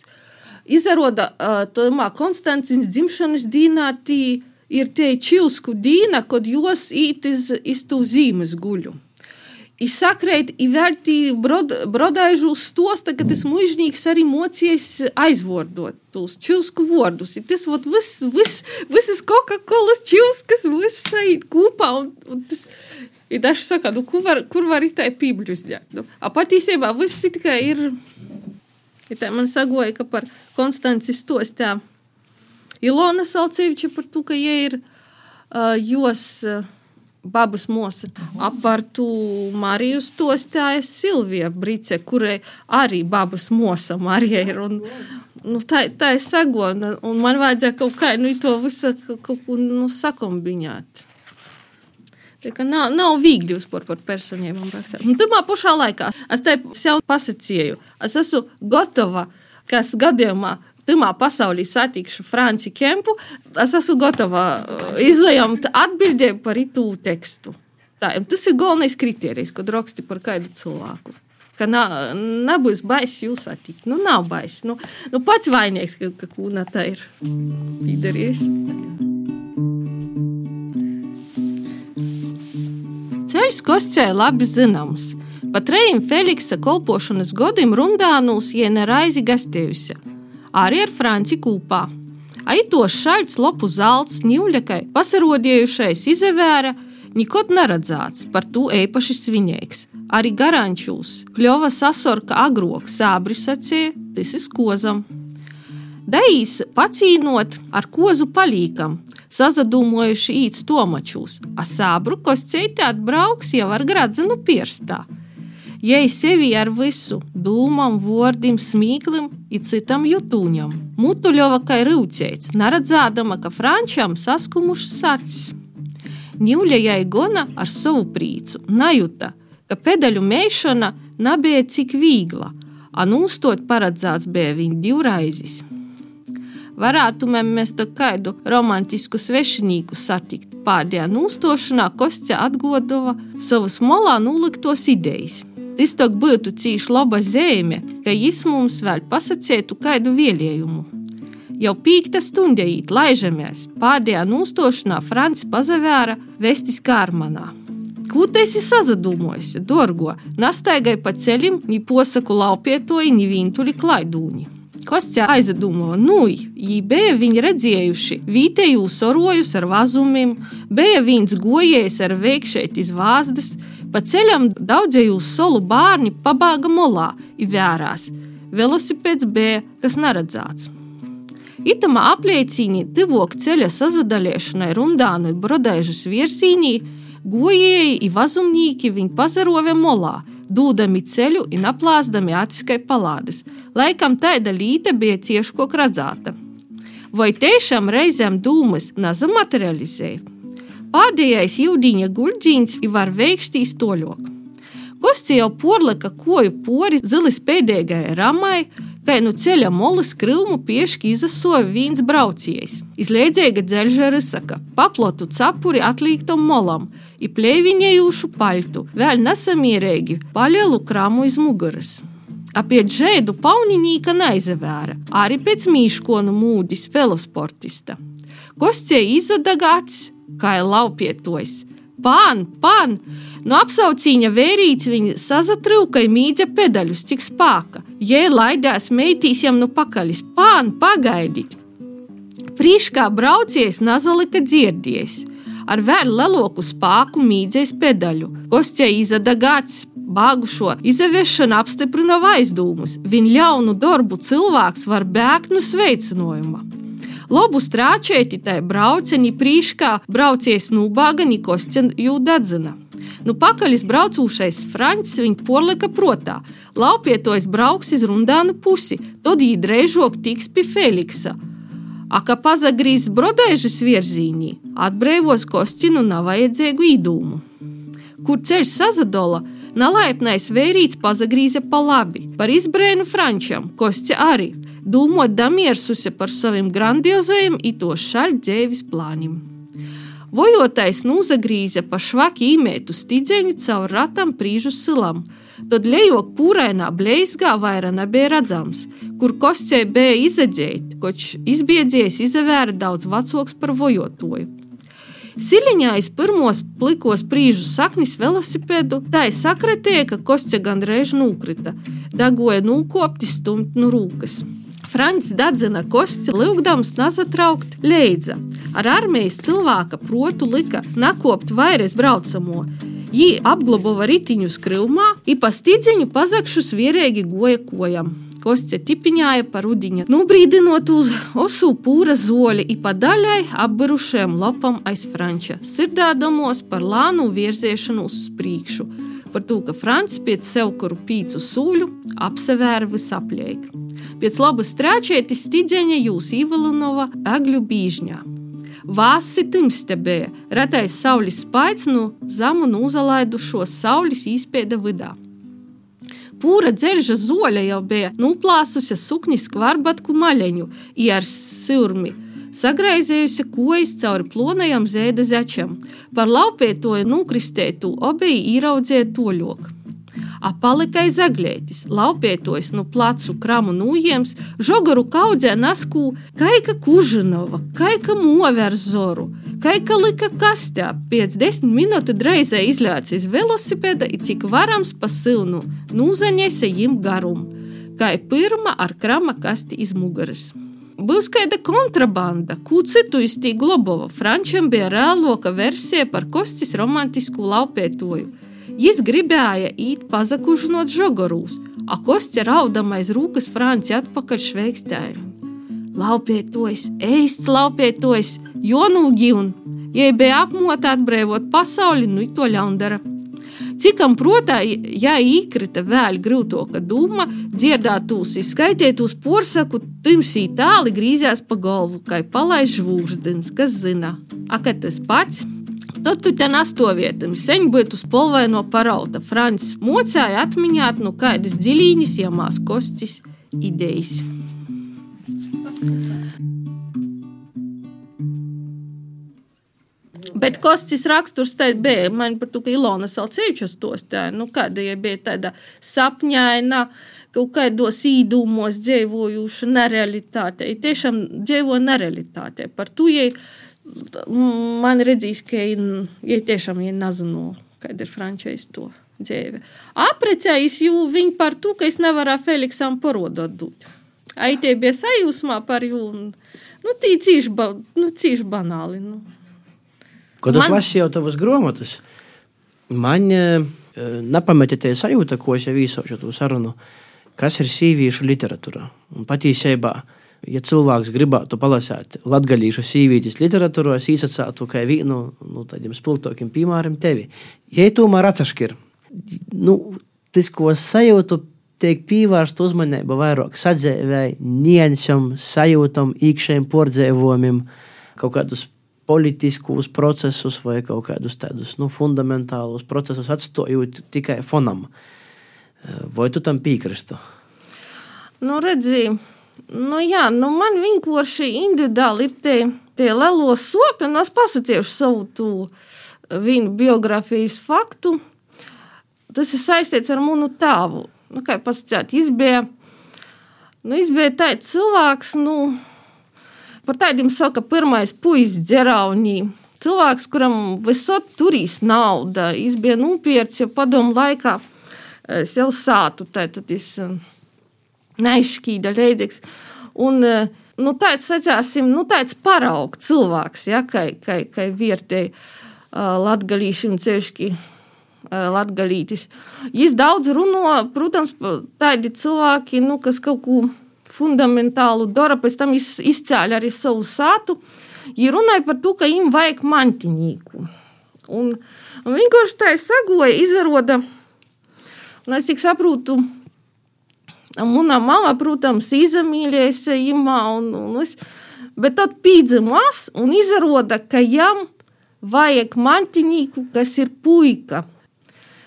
Izrāda, uh, tomā Konstantins dzimšanas dīnā tī ir tie čilsku dīna, kad jūs īt iz, iz tū zīmes guļu. I sakrēt, i vērtī brod, brodaižu stosta, ka tas mužnīgs arī mocījis aizvordot tos čilsku vordus. I tas vot vis, vis, visas Coca-Cola čilskas, viss saīt kūpā, un, un tas, i daži saka, nu, kur var, kur var itai pībļus ģēt. Nu, a patīsībā viss tikai ir, i tā man sagoja, ka par Konstanci stostā Ilona Salceviča par to, ka ja ir uh, jos uh, babas mosa. Par to Mariju stostāja Silvija Brice, kurai arī babas mosa Marija ir. Un, nu, tā, tā ir sagona, un man vajadzēja kaut kā nu, to visu kaut ko nu, sakombinēt. Nav, nav viegli uzpār par. Un tajā pašā laikā es te sev pasakīju, es esmu gatava, kas gadījumā Tajā pasaulē satikšu Franci Kempu. Es esmu gatava izlemt atbildēju par itu tekstu. Tā, tas ir galvenais kriterijs, kad raksti par kādu cilvēku. Ka nav, nebūs baisi jūs satikt. Nu, nav baisi. Nu, nu, pats vainīgs, ka, ka kūna tā ir izdarījis. Ceļš kostē labi zināms. Pat Reim Feliksa kolpošanas godim rundānūs iena raizi gastējusi arī ar Franci kopā. Aitos šaļts lopu zelts, ņūļakai pasarodējušais izevēra, nekad neredzēts, par to īpaši svinīgs. Arī garančūs, kļuva sasorka agrok, sābri sacīja, tas ir kozam. Dejīs pacīnot ar kozu palīkam, sazadūmojuši īts tomačūs, a sābru kosceiti atbrauks jau ar gradzenu pirstā jai sevi ar visu dūmam, vārdam, smīklim, ir citam jutūņam. Mutuļova kā rūcēts, neredzēdama, ka frančam saskumušas acis. Ņūļa jai gona ar savu prīcu, najuta, ka pedaļu mēšana nebija cik viegla, a nūstot paredzēts bija viņa divraizes. Varētu mēs to kādu romantisku svešinīku satikt. Pēdējā nūstošanā Kostja atgodova savas molā nuliktos idejas. Tak būtu cīši laba zīme, ka viņš mums vēl pasakītu kādu vēlējumu. Jau pīkta stunda īt, laižamies, pēdējā nūstošanā Francis pazavēra vestis Kārmanā. Ko tu esi sazadūmojis, dārgo? Nastaigai pa ceļam, ni posaku laupietoji, ni vīntuļi klaidūņi. Kostja aizdomāja, nu, viņi bija viņi redzējuši vietēju sorojus ar vazumiem, bija viens gojējs ar veikšeit iz vāzdas, Pa ceļam daudzēju solu bērni pabāga molā, įvērās. Velosipēds bija kas neredzēts. Itamā apliecīnī divok ceļa sazadaliešanai rundānu brodēžas virsīnī, gojēji i vazumnīki viņu pazarove molā, dūdami ceļu un aplāsdami aciskai palādes. Laikam tāda līte bija cieši ko redzēta. Vai tiešām reizēm dūmas nezamaterializēja? Pēdējais jūdiņa guļģīns var veikštīs toļok. Gosti jau porlika koju pori zilis pēdējai ramai, kā no ceļa molas krūmu piešķi izasoja viens brauciejs. Izliedzēga dzelža risaka, paplotu cepuri atlīgtam molam, i plēviņējušu paļtu, vēl nesamierīgi paļelu kramu iz muguras. Apie džēdu pauninīka neizavēra, arī pēc mīškonu mūdis velosportista. Kostie izzadagāts, kā ir laupietojis. Pān, pān! No apsaucīņa vērīts viņa sazatrūka mīdza pedaļus, cik spāka. Jē, laidās meitīs jam nu pakaļis. Pān, pagaidīt! Prīškā braucies nazalika dzirdies. Ar vēl leloku spāku mīdzēs pedaļu. Kostē izadagāts bāgušo izaviešanu apstiprina vaizdūmus. Viņa ļaunu darbu cilvēks var bēgt no sveicinājuma. Lobu strāčēti tai braucieni prīškā braucies nūbāga nikoscen jūdadzina. Nu, pakaļis braucūšais Frančs viņa porlika protā. Laupietojs brauks iz rundānu pusi, tad īdreižok tiks pie Feliksa. Aka pazagrīs brodēžas virzīnī, atbrīvos kostinu nav vajadzīgu īdūmu. Kur ceļš sazadola, nalaipnais vērīts pazagrīza pa labi, par izbrēnu Frančam, kosti arī domāt damiersuse par saviem grandiozajiem ito šaļģēvis plāniem. Vojotais nuzagrīza pa švaki īmētu stīdzeņu caur ratam prīžu silam, tad lejok pūrainā bleizgā vaira nebija redzams, kur kostē bija izadzēt, koč izbiedzies izavēra daudz vecoks par vojotoju. Siliņā aiz pirmos plikos prīžu saknis velosipēdu, tā ir sakretēja, ka kostē gandrīz nukrita, dagoja nūkopti stumt no rūkas. Frančs Dadzina kosts lūgdams nazatraukt leidza. Ar armijas cilvēka protu lika nakopt vairs braucamo. Jī apglabāja ritiņu skrilmā, i pa stīdziņu pazakšus vierēgi goja kojam. Kostja tipiņāja par rudiņa, nubrīdinot uz osu pūra zoli, i pa daļai apbarušajam lopam aiz franča, sirdādamos par lānu virziešanos uz priekšu, par to, ka Frančs pēc sev kuru pīcu sūļu apsevēra visaplieka. Pēc labas strāčētis stīdzeņa jūs Ivalinova agļu bīžņā. Vāsi timste bija, retais saules spaids no zamu nūzalaidušos saules īspēda vidā. Pūra dzelža zoļa jau bija nuplāsusi sukņi skvarbatku maļeņu, i ar sirmi sagraizējusi kojas cauri plonajam zēda zečam. Par laupietoju nukristētu obeji īraudzēja toļoku. Apalikai zaglētis, laupietojs nu placu kramu nūjiems, žogaru kaudzē naskū, kaika kužinova, kaika mover zoru, kaika lika kastē, pēc desmit minūtu dreizē izļācis velosipēda, i cik varams pa silnu, nūzaņēse jim garumu, kā pirma ar krama kasti iz mugaras. Būs kāda kontrabanda, ko citu iztīja Globova. Frančam bija reāloka versija par Kostis romantisku laupietoju. Jis gribēja īt pazakužinot žogorūs, a Kostja raudamais rūkas Franci atpakaļ šveikstēju. Laupietojs, eists laupietojs, jonūgi un, ja bija apmota atbrīvot pasauli, nu to ļaundara. Cikam protā, ja īkrita vēl grūtoka dūma, dziedātūs, izskaitētūs porsaku, timsī tāli grīzās pa galvu, kā palaiž žvūrsdens, kas zina, aka tas pats. Tad tu te nastovietam, sen būtu spolvaino parauta. Francis mocēja atmiņāt no kādas dziļīņas iemās kostis idejas. Bet Kostis raksturs te bija, man par to, ka Ilona Salcēčus tos tā, nu kāda ja bija tāda sapņaina, kaut kādos īdūmos dzīvojuša nerealitāte. Ja tiešām dzīvo nerealitāte. Par to, ja man redzīs, ka viņa tiešām ir nezinu, kāda ir frančijas to dzīve. Aprecējis jau viņu par to, ka es nevaru Feliksam parodot dot. Aitie bija sajūsmā par jū, nu, tī cīši, ba, nu, cīši banāli. Nu. Kad man... es lasīju tavas grāmatas, man e, nepametēja sajūta, ko es jau īsošu to sarunu, kas ir sīvīšu literatūra. Un patiesībā, ja cilvēks gribētu palasīt latgaļīšu sīvītis literatūros, īsacātu kā vienu no nu, tādiem spilgtākiem piemēram tevi. Ja tomēr atsaškir, nu, tas, ko es sajūtu, tiek pievērsta uzmanība vairāk sadzēvēji, niansam, sajūtam, iekšējiem pordzēvojumiem, kaut kādus politiskus procesus vai kaut kādus tādus nu, fundamentālus procesus atstājot tikai fonam. Vai tu tam piekrastu? Nu, redzi, nu, jā, nu, man vienkārši individuāli ir tie, tie lielo sopi, un es pasakīšu savu tu viņu biogrāfijas faktu. Tas ir saistīts ar manu tēvu. Nu, kā pasakāt, viņš bija, nu, bija tāds cilvēks, nu, Par tādiem saka, pirmais puisis dzeraunī. Cilvēks, kuram visot turīs nauda, viņš bija nopircis jau padomu laikā, es jau sātu, tad tas neizšķīda līdzīgs. Un, nu, tāds, sacāsim, nu, tāds paraugs cilvēks, ja, kā, kā, kā vietēji latgalīšiem ceļški. Latgalītis. Viņš daudz runā, protams, tādi cilvēki, nu, kas kaut ko fundamentālu dara, pēc tam izcēla arī savu sātu. Ja runāja par to, ka viņam vajag mantiņīku. Un, un vienkārši tā sagoja, izrāda, un es tik saprotu, Mana mama, protams, izmīlēja viņu, un, un es, bet tad pīdzimās un izrāda, ka jam vajag mantiņīku, kas ir puika.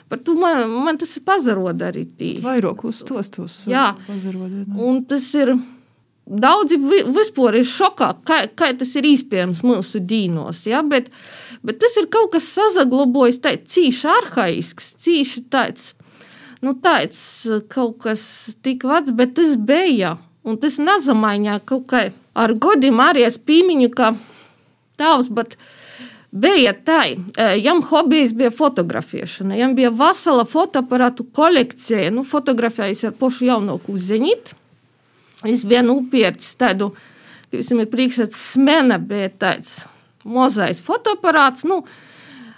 Par to man, man tas ir pazaroda arī tī. Vairāk uz tos tos. Jā, pazaroda. Un tas ir. Daudzi vispār ir šokā, kā, kā tas ir iespējams mūsu dīnos. Ja? Bet, bet tas ir kaut kas sazaglabājis, tāds cīši arhaisks, cīši tāds, nu, tāds kaut kas tik vecs, bet tas bija. Un tas nezamaiņā kaut kā ar godiem arī es pīmiņu, ka tavs, bet bija tā, jam hobijs bija fotografēšana. Jam bija vesela fotoaparātu kolekcija, nu, fotografējis ar pošu jaunāku zenītu. Es biju nopircis tādu, ka visam ir priekšstats smena, bija tāds mozais fotoaparāts, nu,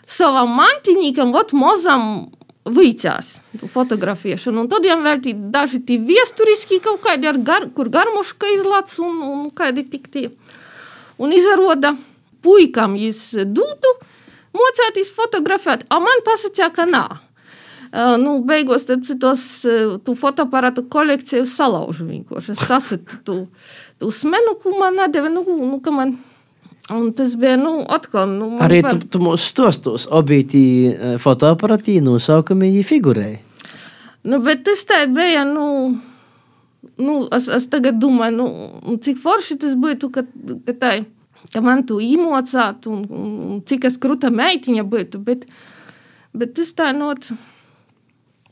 savam mantiņīkam, ot mozam vīcās fotografēšanu. Un tad jau vēl tī, daži tie viesturiski kaut kādi, gar, kur garmuška izlāc un, un kādi tik tie. Un izrāda, ka puikam jis dūtu mocēties fotografēt, a man pasakīja, ka nā. Uh, nu, beigās tos tu fotoaparātu kolekciju salaužu vienkārši. Es sasitu tu, tu smenu, ko man nedēva, nu, nu, ka man Un tas bija, nu, atkal, nu, Arī par- tu, tu mūsu stostos obītī eh, fotoaparatī nosaukumī figurēji. Nu, bet tas tā bija. Nu, nu, es, es tagad domāju, nu, cik forši tas būtu, ka, ka, tā, ka man tu īmocētu, un, un, un cik es krūta meitiņa būtu. Bet, bet tas tā not.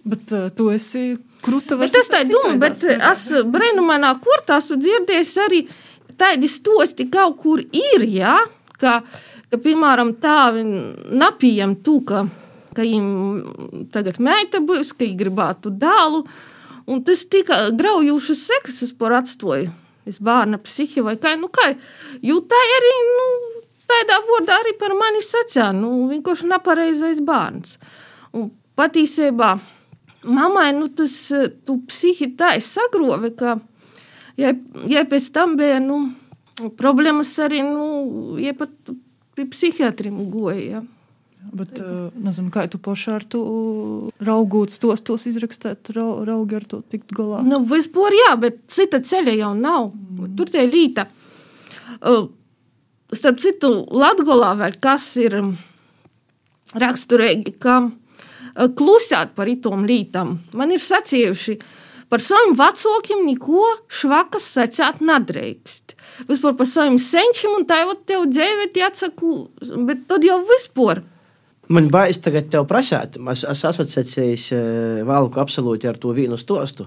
Bet uh, tu esi krūta vai Bet tas tā ir doma, bet es brīnumainā kurtā esmu dzirdējis arī tādi stosti kaut kur ir, jā, ka, ka piemēram, tā napījam tu, ka, ka viņam tagad meita būs, ka viņi gribētu dēlu, un tas tika graujušas sekas par atstoju. Es bērna psihi vai kā, nu kā, jo tā arī, nu, tādā vārdā arī par mani sacīja, nu, vienkārši nepareizais bērns. Un patiesībā mammai, nu, tas tu psihi tā sagrove, ka, ja, ja pēc tam bija, nu, problēmas arī, nu, ja pat pie psihiatrim goja. Ja. Bet, uh, nezinu, kā tu pašā ar to raugot, tos, tos izrakstīt, rau, raugi ar to tikt galā. Nu, vispār jā, bet cita ceļa jau nav. Mm. Tur tie līta. Uh, starp citu, Latgolā vēl kas ir um, raksturīgi, ka uh, klusēt par itom lītam. Man ir sacījuši, par saviem vecākiem neko švakas sacīt nedrīkst. Vispār par saviem senčiem un tā jau tev dzīvēt jāatsaku, bet tad jau vispār. Man baidās tagad te prasīt, es esmu asociējies valku absolūti ar to vienu stostu,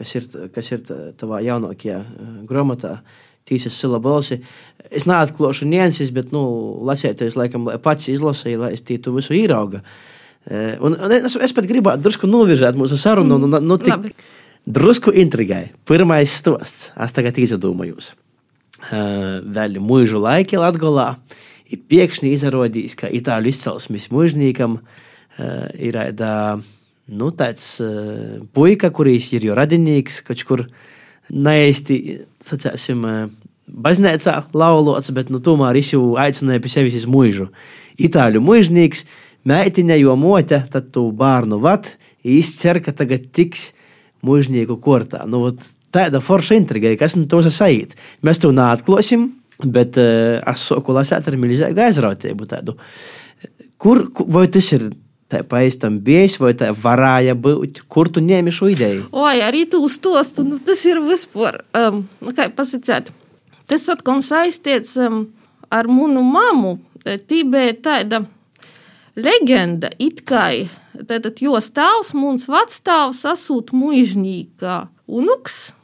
kas ir, kas ir tavā jaunākajā eh, grāmatā. Tīsas sila balsi. Es neatklāšu nianses, bet, nu, lasēties, laikam, pats izlasīju, lai es tītu visu īrauga. Eh, Un, un es, es pat gribētu drusku novirzēt mūsu sarunu, mm, nu, nu, tik labi. Drusku intrigai. Pirmais stosts, es tagad izdomājos. Uh, vēl mūžu laiki Latgolā. Ir pēkšņi izrādījis, ka itāļu izcelsmes mūžniekam ir tā, nu, tāds puika, kurš ir jau radinieks, kaut kur neaisti, sacēsim, baznīcā laulots, bet nu, tomēr viņš jau aicināja pie sevis uz mūžu. Itāļu mūžnieks, meitiņa jo mote, tad tu bērnu vat, izcer, ka tagad tiks mūžnieku kortā. Nu, tāda forša intriga, kas nu tos sajūt. Mēs to neatklāsim, bet uh, es saku, lasīt ar milzīgu aizrautību. Tādu. Kur, ku- vai tas ir tā paistam bijis, vai tā varēja būt, kur tu ņēmi šo ideju? Oi, arī tu uz to stu, nu, tas ir vispār, um, nu, kā pasakāt, tas atkal saistīts um, ar manu mammu. Tī bija tāda leģenda, it kā tātad, jo stāvs, mums vecstāvs, asūt muižnīgā unuks,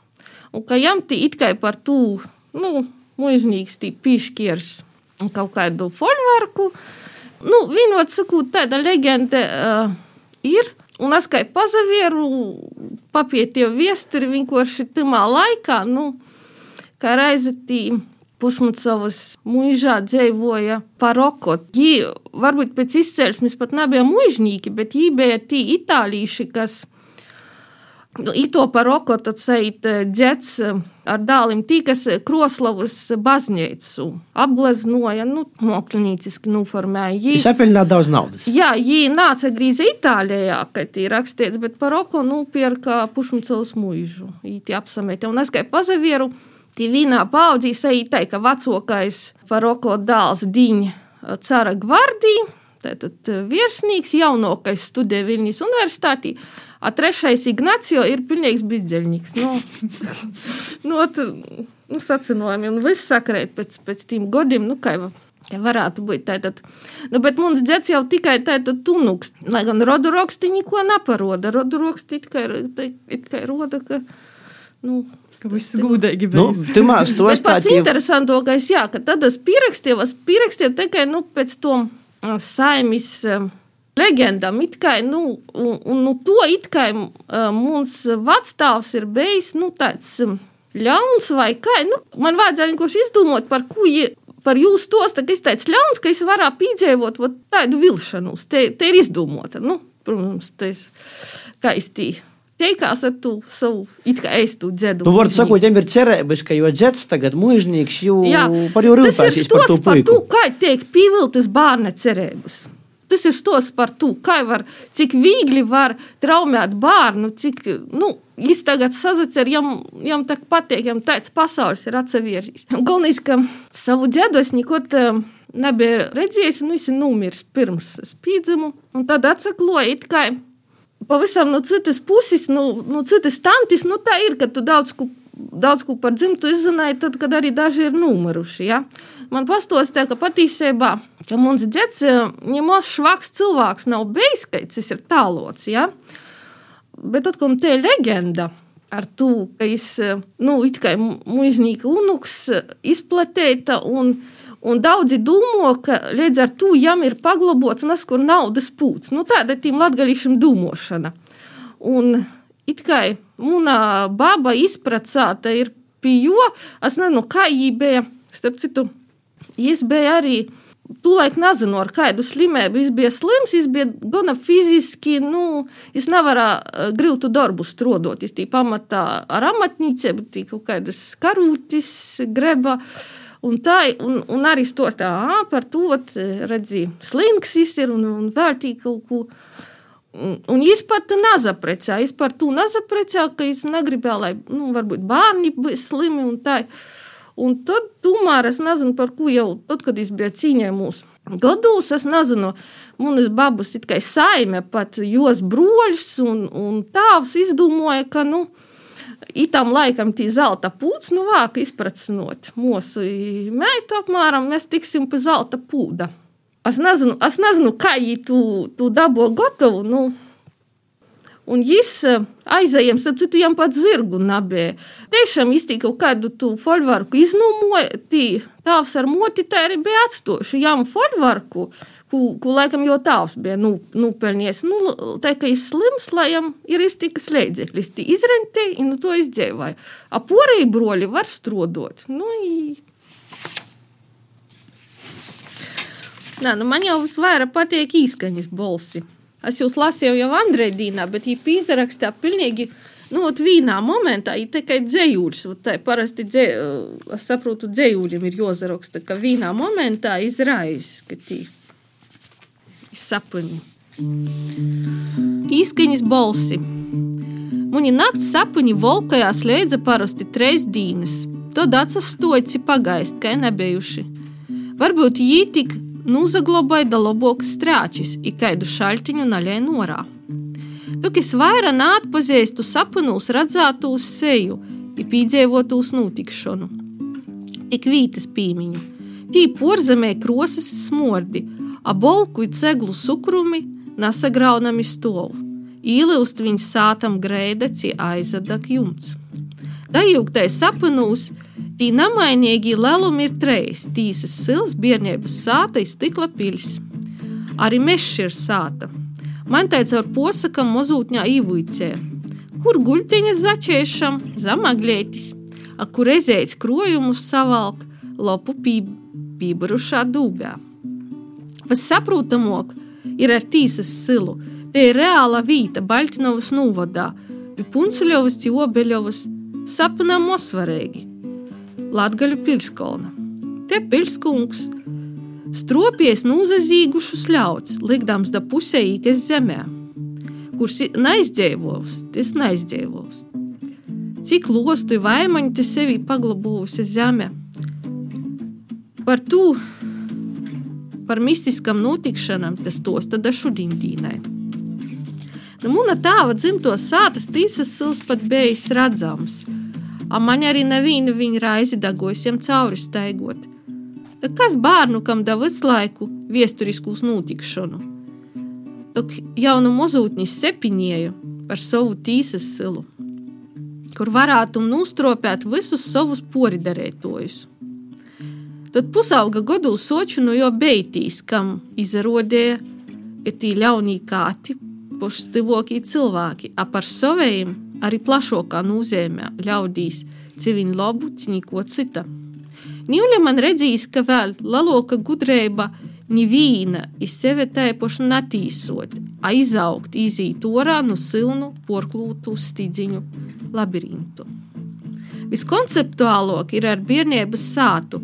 un ka jam tī it kā par tū, nu, muižnīgs tī piškiers kaut kādu folvarku. Nu, vienot sakot, tāda leģenda uh, ir. Un es kā pazavieru, papietīju viesturi vienkārši tamā laikā, nu, kā reizi tī Pušmucovas mūžā dzīvoja paroko. Viņi varbūt pēc izcelsmes pat nebija mūžnieki, bet viņi bija tie itālīši, kas nu, ito paroko tad seit dzets ar dālim tī, kas Kroslavas baznīcu apgleznoja, nu, mokļnīciski noformēja. Jī- Es apelnāju daudz naudas. Jā, viņi nāca grīzē Itālijā, kad ir rakstīts, bet paroko nopirka Pušmucovas mūžu. Viņi apsamēta. Un es kā pazavieru, tie vienā paudzī sajūta, ka vecākais paroko dēls Diņa Cara Gvardī, tātad virsnīgs, jaunākais studē Vilnijas universitātī, a trešais Ignacio ir pilnīgs bizdeļnieks. Nu, (laughs) nu, ot, nu, sacinojumi un viss sakrēt pēc, pēc tiem godiem, nu, kā jau Ja varētu būt tāda. Nu, bet mums dzēts jau tikai tāda tunuks. Lai gan rodu raksti neko neparoda. Rodu raksti tikai roda, ka. Nu, Ka viss gudīgi Nu, bija. tu mās to Bet pats interesantākais, jā, ka tad es pierakstīju, es pierakstīju tikai nu, pēc to saimis leģendām. it kā, Nu, un, un nu, to it kā mums vecstāvs ir bijis nu, tāds ļauns vai kā. Nu, man vajadzēja vienkārši izdomāt, par ko par jūsu tos, teicu ļauns, ka es varētu piedzīvot vot tādu vilšanos. Te, te ir izdomota. Nu, protams, tas es tī. Teikās ar to savu it kā eistu dzēdu. Nu, var sakot, viņam ir cerības, ka jo dzets tagad mūžnieks jau Jā, par jau tas ir rūpēsies par to stos par to, kā tiek pievilktas bērna cerības. tas ir stos par to, kā var, cik viegli var traumēt bērnu, cik, nu, Viņš tagad sazacer, jam, jam tā patīk, jam tāds pasaules ir atsevieris. Galvenais, ka savu ģedu es neko nebija redzējis, un viņš ir nomiris pirms spīdzumu. Un tad atsakloja, it kā pavisam no citas puses, no, no citas tantes, nu tā ir, ka tu daudz ko, daudz ko par dzimtu izzināji, tad, kad arī daži ir nomiruši. Ja? Man pastāstīja, ka patiesībā, ka mums dzēts, ņemos švaks cilvēks nav bijis, ka tas ir tālots. Ja? Bet atkal tā ir leģenda. Ar to, ka es, nu, it kā mūžīgi unuks izplatīta, un, un daudzi domā, ka līdz ar to jām ir paglabots neskur naudas pūts. Nu, tāda ir latgaļīšiem domāšana. Un it kā mūna baba izpracāta ir pie jo, es nezinu, kā jī bija, starp citu, jis bija arī Tūlēk nezinu, ar kādu slimību viņš bija slims. Viņš bija gana fiziski, nu, viņš nevarēja grūtu darbu strādāt. Viņš bija pamatā ar amatniecību, bija kaut kādas karūtis, greba. Un, tā, un, un arī stostā par to, redzi, slinks ir un, un vērtīgi kaut ko. Un, un viņš pat nezaprecēja. Viņš par to nezaprecēja, ka viņš negribēja, lai, nu, varbūt bērni bija slimi un tā. Un tad, tomēr, es nezinu, par ko jau tad, kad es biju cīņā mūsu gados, es nezinu, manas babas it kā saime, pat jos broļs un, un tāvs izdomāja, ka, nu, itam laikam tī zelta pūds, nu, vāk izpracinot mūsu meitu apmēram, mēs tiksim pie zelta pūda. Es nezinu, es nezinu kā viņi tu, tu dabo gotovu, nu, Un viņš eh, aizējams, tad citu jām pat zirgu nabēja. Tiešām iztīk kaut kādu tu folvarku iznūmoja, tī tāvs ar moti tā arī bija atstoši jām folvarku, ku, ku laikam jau tāvs bija nu, nupelnies. Nu, tā kā viņš slims, lai jām ir iztikas līdzeklis, tī izrentēja, un nu, to izdzēvāja. A porēji broļi var strodot. Nu, i... Nā, nu man jau visvairāk patīk īskaņas balsi. Es jūs lasīju jau Andrejā bet viņa pīzrakstā pilnīgi. Nu, vienā momentā ir tikai. Tā parasti, dzē, es saprotu, dzējuļiem ir jāsaraksta, ka vienā momentā izraisa, ka tī ir sapņi. Īskaņas balsi. Muni nakts sapņi volkajās leidza parasti treis dīnes. Tad atsas stoici pagaist, ka nebijuši. Varbūt jī tik Nūzaglabāja daloboks strāčis, ikaidu šaltiņu naļai norā. Tukis vaira nātpazīstu sapnūs redzētūs seju, i pīdzēvotūs notikšanu. Tik vītas pīmiņu, tī porzemē krosas smordi, a bolku i ceglu sukrumi nesagraunami stov. Īliust viņas sātam greida, cie aizadak jumts. Dajūgtais sapnūs, Tī namainīgi lelumi ir trejas, tīsas sils, bērnības sāta, stikla piļs. Arī mežs ir sāta. Man teica ar posakam mozūtņā īvuicē. Kur guļteņas začēšam, zamaglētis, a kur ezēts krojumus savalk, lopu pībarušā dūbē. Vas saprotamok ir ar tīsas silu, te ir reāla vīta Baļtinovas nūvadā, pie Puncuļovas, Ciobeļovas, sapnām osvarīgi. Latgaļu pilskolna. Te pilskungs stropies nūzazīgušus ļauts, likdams da pusējīgas zemē, kurš neizdzēvos, tas neizdzēvos. Cik lostu vaimaņi te sevi paglabojusi zeme. Par to, par mistiskam notikšanam, tas tos tad šudindīnai. Nu, Mūna tāva dzimto sātas tīsas sils pat bijis redzams – a man arī neviena viņa raizi dagojusiem cauri staigot. Tad kas bērnu kam da visu laiku viesturiskus notikšanu? Tok jaunu mozūtnis sepiņēju par savu tīsas silu, kur varētu nustropēt visus savus poridarētojus. Tad pusauga godu soču no jo beitīs, kam izrodēja, ka tī ļaunī kāti, pošstivokī cilvēki, ap ar savējiem arī plašākā nozīmē ļaudīs civiņu labu, ciņiko cita. Nīļa man redzīs, ka vēl laloka gudrība Nivīna iz sevi taipoši natīsot, aizaugt, izīt orā no silnu, porklūtu stīdziņu labirintu. Viskonceptuālāk ir ar bērnības sātu.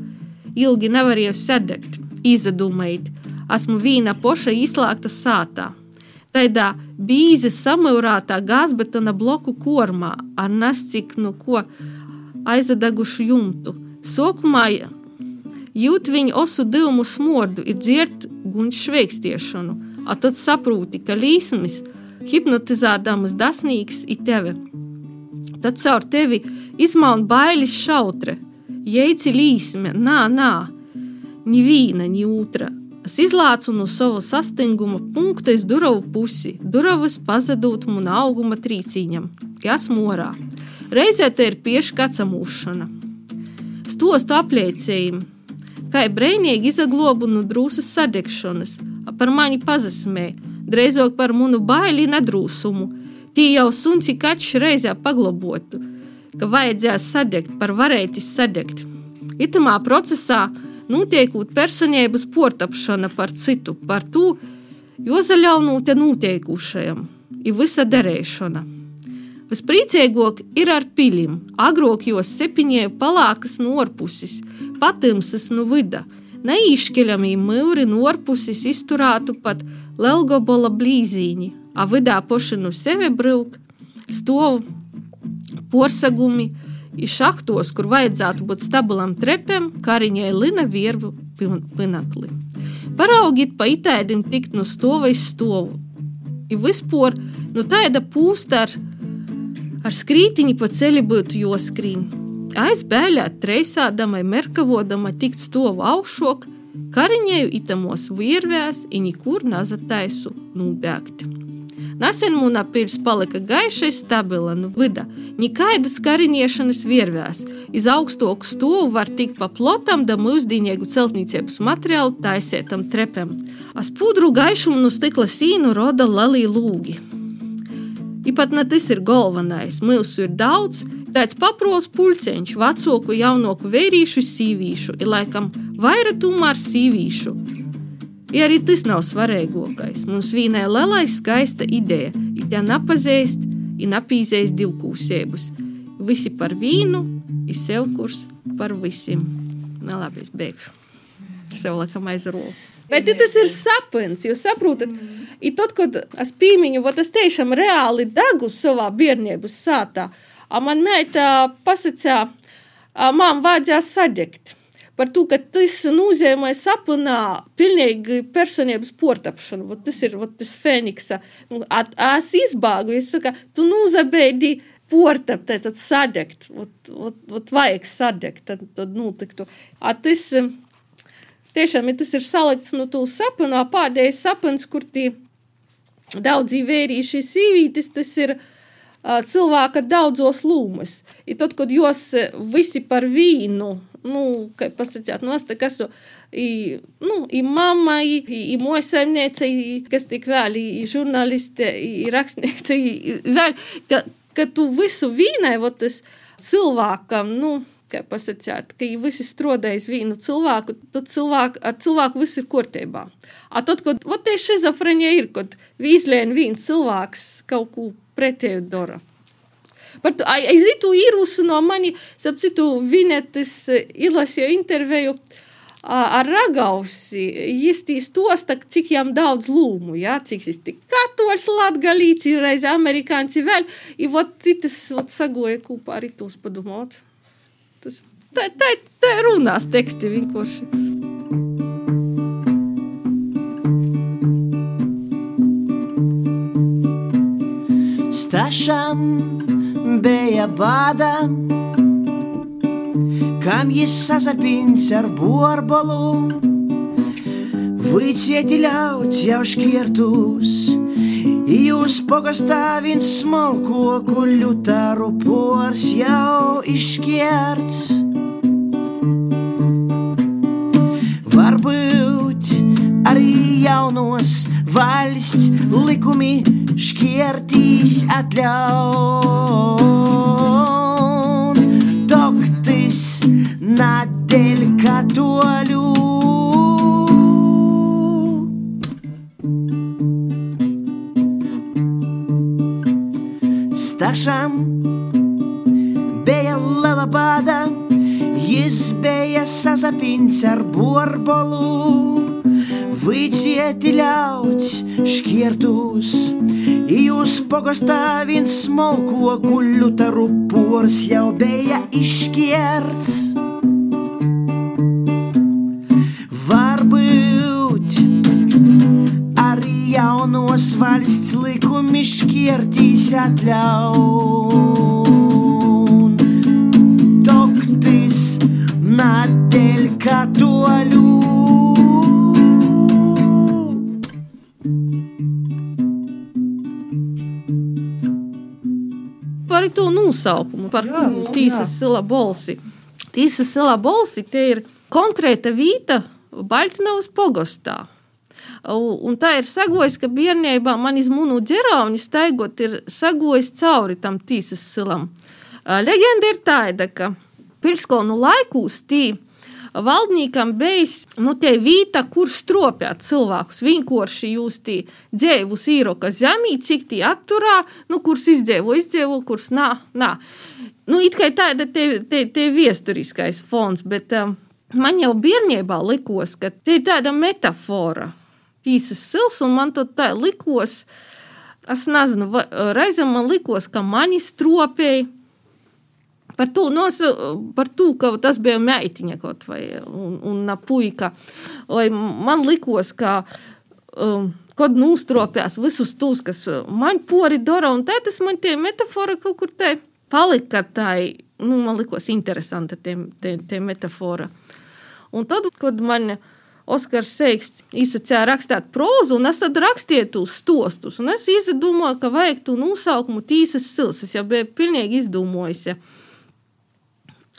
Ilgi nevarēja sadegt, izdomājot, esmu vīna poša izslēgta sātā. Tādā bīzi samurātā gāzbetona bloku kormā ar nescik no ko aizadegušu jumtu. Sokumā jūt viņa osu divumu smordu, ir dzirt guņš šveikstiešanu, a tad saprūti, ka līsmis hipnotizēdamas dasnīgs ir tevi. Tad caur tevi izmaun bailes šautre, jeici līsme, nā, nā, ni vīna, ni otra. Es izlācu no sava sastinguma punkta uz duravu pusi, duravas pazudot man auguma trīcīņam, kas morā. Reizē te ir pieši kacamūšana. Stostu apliecējumi, kā brīvīgi izaglobu no drūsas sadegšanas, par mani pazasmē, drīzāk par manu baili nedrūsumu. Tī jau sunci kačs reizē paglobotu, ka vajadzēs sadegt, par varētis sadegt. Itamā procesā notiekot personības portapšana par citu, par to, jo zaļaunūte notiekušajam, ir visa derēšana. Vispriecīgāk ir ar pilim, agrāk jos sepiņēja palākas no orpuses, patimsas no vida, neīšķeļamī mūri no orpuses izturētu pat Lelgobola blīzīņi, a vidā poši no sevi brūk, stovu, porsagumi, ir šahtos, kur vajadzētu būt stabilam trepem, kariņai lina viervu pinakli. Paraugiet pa itēdim tikt no stova iz stovu. Ir vispār nu tāda pūsta ar, ar skrītiņu pa ceļu būtu joskrīn. Aizbēļāt treisādamai merkavodama tikt stovu augšok, kariņēju itamos viervēs, i nekur nazataisu nūbēgt. Nesen mūna pirs palika gaiša, stabila, nu vida, nekaidas kariņiešanas viervēs. Iz augstoku stūvu var tikt pa plotam, da mūsdīniegu celtniecības materiālu taisētam trepem. As pudru gaišumu no stikla sīnu roda lalī lūgi. Ipat ne tas ir galvenais, mūsu ir daudz, tāds papros puļceņš, vecoku, jaunoku vērīšu, sīvīšu, ir laikam vairāk tomēr sīvīšu. Ja arī tas nav svarīgākais, mums vīnai lielai skaista ideja, ir tā nepazīst, ir napīzējis divkūsēbus. Visi par vīnu, ir sev kurs par visiem. Nē, labi, es beigšu. Sev laikam aizrolu. Bet tas ir sapnis, jūs saprotat? I tad, kad es pīmiņu, va tas tiešām reāli dagu savā bērnības sātā, a man meita pasacā, man vajadzēja sadegt par to, ka tas nozīmē sapnā pilnīgi personības portapšanu. Vot tas ir vot tas Fēniksa. Nu, es izbāgu, es saku, tu nozabēdi portap, tad sadegt. Vot, vot, vot vajag sadegt, tad, tad notiktu. A tas tiešām ja tas ir salikts no tu sapnā, pādējais sapns, kur tie daudzi vērīši sīvītis, tas ir cilvēka daudzos lūmas. I tad, kad jūs visi par vīnu nu, kā pasakāt, nu, es tā esmu, i, nu, i mamma, i, i mojasaimniece, i, kas tik vēl, i, i žurnāliste, i rakstniece, i vēl, ka, ka tu visu vīnai, vot tas cilvēkam, nu, kā pasakāt, ka ja visi strādājas vienu cilvēku, tad cilvēku, ar cilvēku viss ir kārtībā. A tad, kad te šizofrēnija ir, kad vīzlēn viens cilvēks kaut ko pretēju dara. Par to aizitu īrusu no mani, sapcitu, Vinetes izlasīja interviju ar Ragausi. Jistīs tosta, cik jām daudz lūmu, ja, cik viņš tik katoļs, latgalīts, ir reiz amerikāņci vēl, i vot citas, vot sagoja kopā arī tos padomāt. Tas, tā, tā, tā runās teksti vienkārši. Stašam bija bāda, kam jis sasapins ar burbolu. Выйти ļauts šķirtus, jūs pogastājums smalko kuļutaru pors jau izšķirts. Varbūt arī jaunos valsts likumi šķirtīs atļaut. Doktis nadēļ katoļu. Stašam bija liela bāda, jis bija sasapins ar borbolu. Vīcieti ļauts šķirtus, jūs pogastā viens smalko kuļu taru pors jau bija izšķirts. Varbūt arī jaunos valsts likumi šķirtīs atļaun. Nosaukumu, par kuru tīsas sila bolsi. Tīsas sila bolsi te ir konkrēta vīta Baltinovas pogostā. Un tā ir sagojis, ka bērnībā man izmunu ģerauņi staigot ir sagojis cauri tam tīsas silam. Leģenda ir tāda, ka pilskonu laikūs tī valdniekam bijis nu, tie vīta, kur stropjāt cilvēkus. Vienkārši jūs tī dzēvus īroka zemī, cik tī atturā, nu, kurs izdzīvo, izdzīvo, kurs nā, nā. Nu, it kā tāda te, te, te viesturiskais fons, bet um, man jau bērnībā likos, ka te ir tāda metafora. Tīsas sils, un man to tā likos, es nezinu, reizēm man likos, ka mani stropēji, Par to, nosa, par to, ka tas bija meitiņa kaut vai un, un puika. Vai man likos, ka um, kad nūstropjās visus tos, kas man pori dara, un tā tas man tie metafora kaut kur te palika tai, nu, man likos interesanta tie, tie, tie metafora. Un tad, kad man Oskars Seiks izsacīja rakstīt prózu, un es tad rakstīju tos stostus, un es izdomāju, ka vajag to nosaukumu tīsas sils. Es jau biju pilnīgi izdomājusi.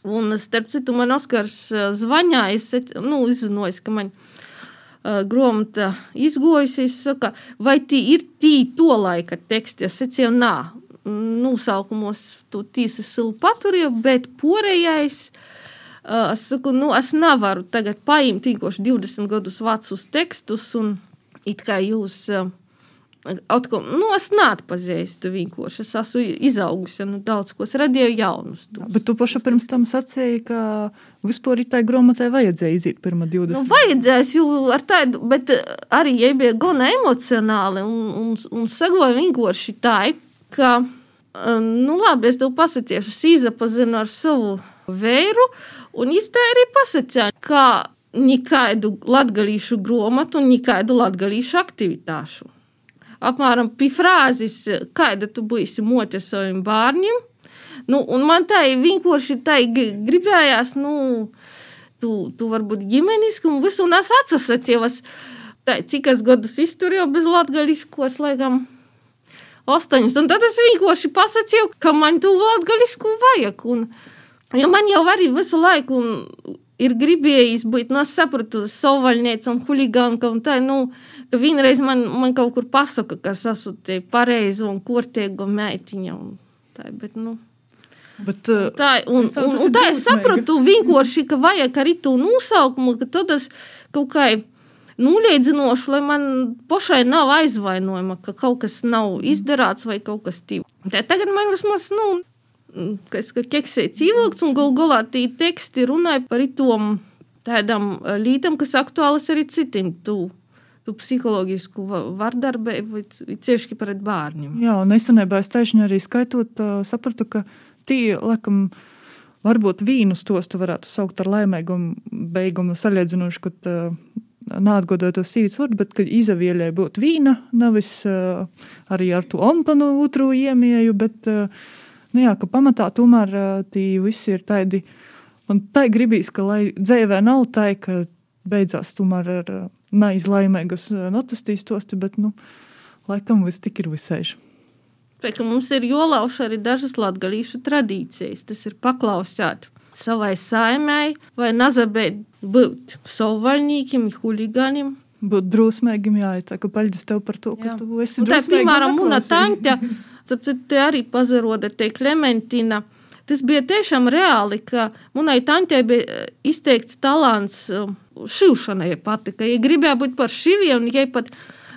Un, starp citu, man Oskars zvanīja, es nu, izzināju, ka man uh, grāmata izgojusies. Saka, vai tie ir tī to laika teksti? Es teicu, nā, nosaukumos tu tīsi silu paturēju, bet porējais. Uh, es saku, nu, es nevaru tagad paimt tīkoši 20 gadus vecus tekstus un it kā jūs. Uh, Atkal, nu, es neatpazīstu vienkārši. Es esmu izaugusi nu, daudz ko. Es radīju jaunus. tos. Bet tu paša pirms tam sacīji, ka vispār tai grāmatai vajadzēja iziet pirmā 20. Nu, vajadzēs, jo ar tādu, bet eh, arī ja bija gana emocionāli un, un, un sagoja vienkārši tā, ka, eh, nu labi, es tev pasakīšu, es izapazinu ar savu vēru, un tā arī pasakīju, ka nekādu latgalīšu gromatu un nekādu latgalīšu aktivitāšu. Apmēram pie frāzes, kāda tu būsi mote saviem bērniem. Nu, man tā vienkārši tā gribējās, nu, tu, tu varbūt ģimeniski un visu, un es atsasacījos. Tā, cik es gadus izturēju bez latgaliskos, laikam, astoņus. Un tad es vienkārši pasacīju, ka man tu latgalisku vajag. Un, jo man jau arī visu laiku un ir gribējis būt, nu, es sapratu, savvaļniece un huligānka, un tā, nu, ka vienreiz man, man kaut kur pasaka, ka es esmu te pareiza un kortēga meitiņa, un tā, bet, nu. Bet, uh, Tā, un, un, un ir tā es sapratu vienkārši, ka vajag arī to nosaukumu, ka tad es kaut kā noliedzinošu, lai man pašai nav aizvainojuma, ka kaut kas nav izdarāts vai kaut kas tāds. Tagad man vismaz, nu, kas ka keksēts ievilkts, un gal galā tie teksti runāja par itom tādām eh, lietām, kas aktuālas arī citiem. Tu psiholoģisku va- vardarbību, cieši pret bērniem. Jā, un nesenībā es tieši arī skaitot, sapratu, ka tie, laikam, varbūt vīnus tos tu varētu saukt ar laimīgumu beigumu salīdzinoši, kad neatgodot to sīvas vārdu, bet, kad izavieļai būtu vīna, nevis arī ar to Antonu otru iemieju, bet, nu jā, ka pamatā tomēr tie visi ir tādi, un tai gribīs, ka lai dzēvē nav tai, ka beidzās tomēr ar uh, neizlaimīgas uh, notas tīstosti, bet, nu, laikam viss tik ir visēži. Pēc, mums ir jolauž arī dažas latgalīšu tradīcijas. Tas ir paklausīt savai saimai vai nazabēt būt savvaļnīkiem, huligāniem. Būt drusmīgam, jā, tā kā paldies tev par to, ka Jā. tu esi Un tā, piemēram, paklausīga. Taņa, tad te arī pazaroda te Klementina. Tas bija tiešām reāli, ka manai tanķei bija eh, izteikts talants eh, šīšanai pati, ka viņa gribēja būt par šiviju, un viņa pat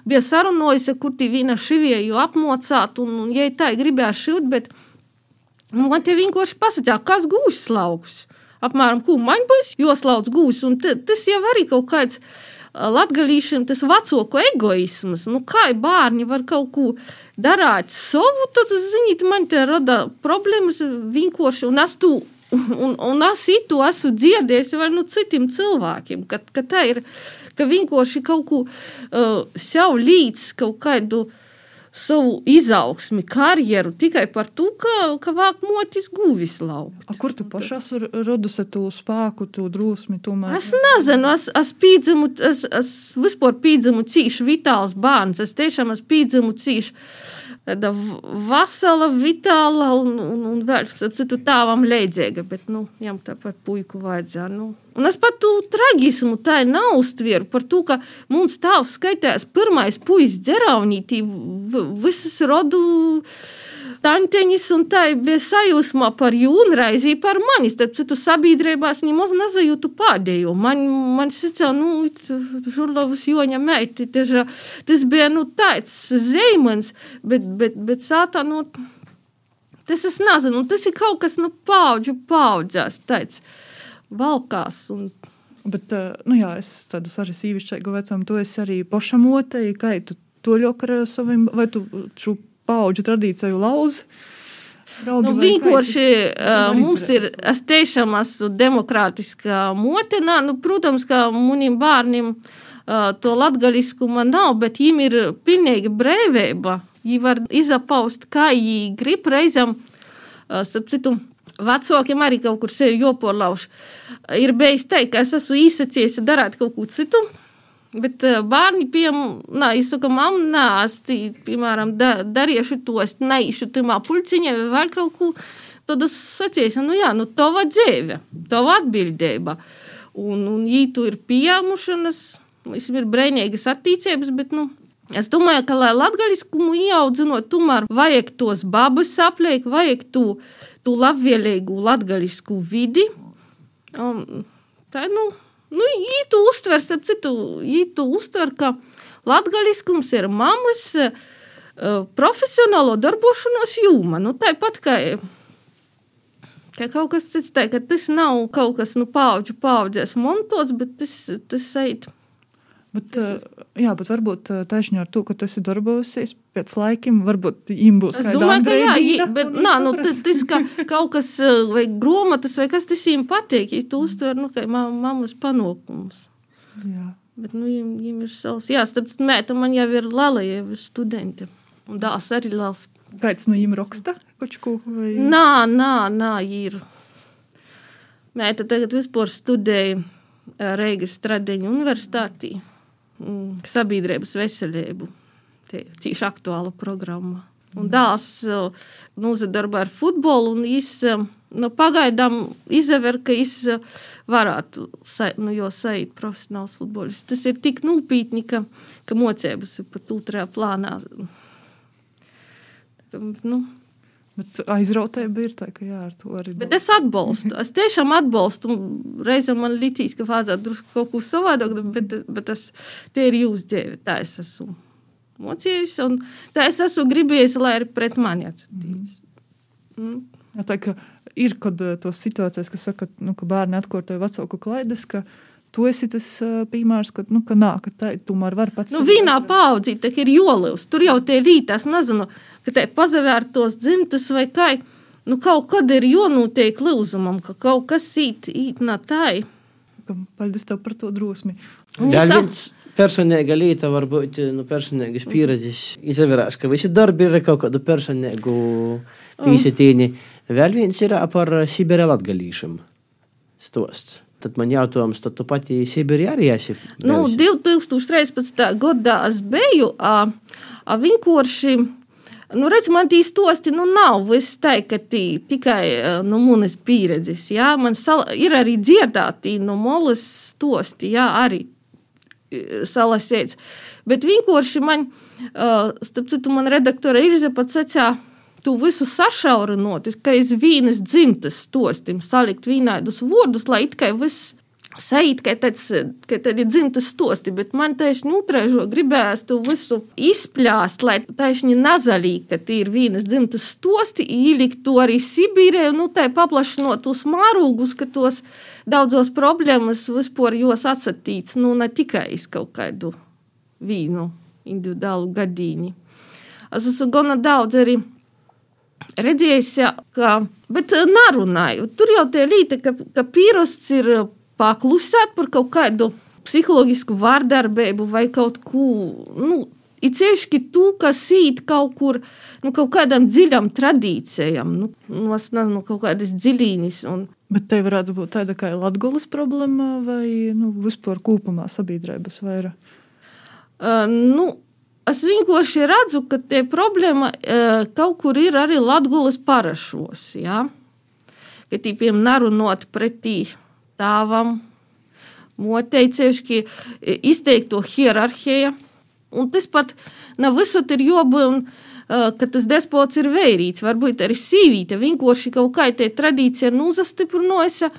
bija sarunojusi, kur tī viena šiviju apmocāt, un, un viņa tā gribēja šūt, bet man te vienkārši pasakā, kas gūs lauks. Apmēram, ko man būs joslauts gūs, un tas jau arī kaut kāds latgalīšiem tas vecāku egoisms. Nu, kā bērni var kaut ko darīt savu, tad, ziniet, man te rada problēmas vienkārši, un es tu, un, un es itu esmu dzirdējis vai nu citiem cilvēkiem, ka, ka tā ir, ka vienkārši kaut ko uh, sev līdz kaut kādu uh, savu izaugsmi, karjeru tikai par to, ka, ka vāk motis guvis laukt. A, kur tu pašā radusi to spēku, to drosmi? Tomēr? Es nezinu, es, es pīdzimu, es, es vispār pīdzimu cīši vitāls bērns, es tiešām es pīdzimu cīši tāda vesela, vitāla un, un, un vēl citu tāvam leidzīga, bet, nu, jām tāpat puiku vajadzēja, nu. Un es pat tu tragismu tā nav uztveru par to, ka mums tāvs skaitās pirmais puisis dzeraunītī, visas rodu tanteņas, un tā bija sajūsmā par jūnraizī, par mani. Starp citu, sabiedrībās nemaz nezajūtu pēdējo. Man, man sacīja, nu, žurlovas joņa meiti, tas bija, nu, tāds zeimens, bet, bet, bet sātā, nu, tas es nezinu, tas ir kaut kas, nu, paudžu paudzēs, tāds valkās. Un, Bet, nu jā, es tādu arī sīvišķīgu vecumu, to es arī pašamotēju, kā tu to ļokarēju saviem, vai tu šo paudžu tradīciju lauzi. Nu, vienkārši uh, mums ir, es tiešām esmu demokrātiskā motenā. Nu, protams, ka maniem bērniem uh, to latgaļiskumu nav, bet viņiem ir pilnīga brīvība. Viņi var izapaust, kā viņi grib reizam, uh, starp citu, vecākiem arī kaut kur sevi joporlauž. Ir bijis teikt, ka es esmu īsacies darīt kaut ko citu, Bet uh, bērni, piemēram, izsaka, mamma, tī, piemēram, da, darīšu to, es neiešu tamā pulciņā vai vēl kaut ko. Tad es sacīju, nu jā, nu tava dzīve, tava atbildība. Un, un ja tu ir pieņemšanas, visam ir brīnīgas attīstības, bet, nu, Es domāju, ka, lai latgaļiskumu ieaudzinot, tomēr vajag tos babas apliek, vajag tu, tu labvēlīgu latgaļisku vidi. Um, tā, nu, Nu, ja tu uztver, starp citu, ja tu uztver, ka latgaļiskums ir mammas uh, profesionālo darbošanos jūma, nu, tāpat kā, kā kaut kas cits, tā, ka tas nav kaut kas, nu, paudžu paudzēs montots, bet tas, tas eit. Bet, jā, bet varbūt taisnīgi ar to, ka tu esi darbojusies pēc laikiem, varbūt viņam būs es domāju, ka jā, jā bet nā, nu, tas, tas ka (laughs) kaut kas vai grāmatas vai kas tas viņam patīk, ja tu uztver, nu, kā mammas panākumus. Bet, nu, viņam, viņam ir savs, jā, starp mēta man jau ir lala, jau ir studenti, un dās arī lals. Kāds no viņiem raksta? Kočku, vai... Nā, nā, nā, ir. Mēta tagad vispār studēja Reigas Stradeņu universitātī Mm, sabiedrības veselību. Tie ir cīši aktuāla programma. Un dēls nozadarbojas ar futbolu, un viņš nu, pagaidām izver, ka viņš varētu nu, jau sajūt profesionāls futbolists. Tas ir tik nopietni, ka, ka mocības ir pat otrajā plānā. Nu, Bet aizrautība ir tā, ka jā, ar to arī. Bet es atbalstu. Es tiešām atbalstu. Reizēm man liekas, ka vajadzētu drusku kaut ko savādāk, bet, bet tas ir jūsu dzīve. Tā es esmu mocījusi, un tā es esmu gribējis, lai arī pret mani atskatīts. Mm. Mm. Tā kā ir kad eh, tos situācijas, kas saka, nu, ka bērni atkārtoja vecāku klaidas, ka tu esi tas uh, piemērs, ka, nu, ka nā, ka tā tomēr var pats. Nu, vienā paudzī ir jolivs, tur jau tie rīt, es nezinu, ka te pazavērtos dzimtas vai kā. Nu, kaut kad ir jānotiek lūzumam, ka kaut kas īt, īt nā tai. Paldies tev par to drosmi. Vēl viens personīga lieta, varbūt nu, personīgas pieredzes. Izavērās, ka visi darbi ir kaut kādu personīgu pīsitīni. Vēl viens ir par Sibirē latgalīšam stosts. Tad man jautājums, tad tu pati Sibīrijā arī esi? Nu, 2013. gadā es biju, a, a vienkārši Nu, redz, man tī stosti nu, nav viss tā, ka tī, tikai nu, manas pieredzes. Jā, man sal, ir arī dzirdēti no molas stosti, jā, arī salasēts. Bet vienkārši man, starp citu, man redaktore Irze pat sacīja, tu visu sašaurinot, ka iz vienas dzimtas stostim salikt vienādus vārdus, lai it kā viss Sajūt, ka tāds ka ir dzimtas stosti, bet man tieši nutrēžo gribējās to visu izplāst, lai tieši nazalī, ka tie ir vienas dzimtas stosti, ielikt to arī Sibīrē, nu, tā paplašinot tos mārūgus, ka tos daudzos problēmas vispār jos atsatīts, nu ne tikai iz kaut kādu vīnu individuālu gadīni. Es esmu gana daudz arī redzējis, ka, bet nerunāju. Tur jau tie līte, ka, ka pīrosts ir paklusēt par kaut kādu psiholoģisku vārdarbību vai kaut ko. Nu, Ir tieši tu, kas īt kaut kur, nu, kaut kādam dziļam tradīcijam, nu, nu, nezinu, kaut kādas dziļīnas. Un... Bet te varētu būt tāda kā latgulas problēma vai, nu, vispār kopumā sabiedrības vairāk? Uh, nu, es vienkārši redzu, ka tie problēma uh, kaut kur ir arī latgulas parašos, jā? Ka tīpiem narunot pretī tēvam, moteicevišķi izteikto hierarhiju. Un tas pat nav visur ir jobūt, ka tas despots ir vērīts. Varbūt arī sīvīte vienkārši kaut kā tā tradīcija ir uzastiprinājusi,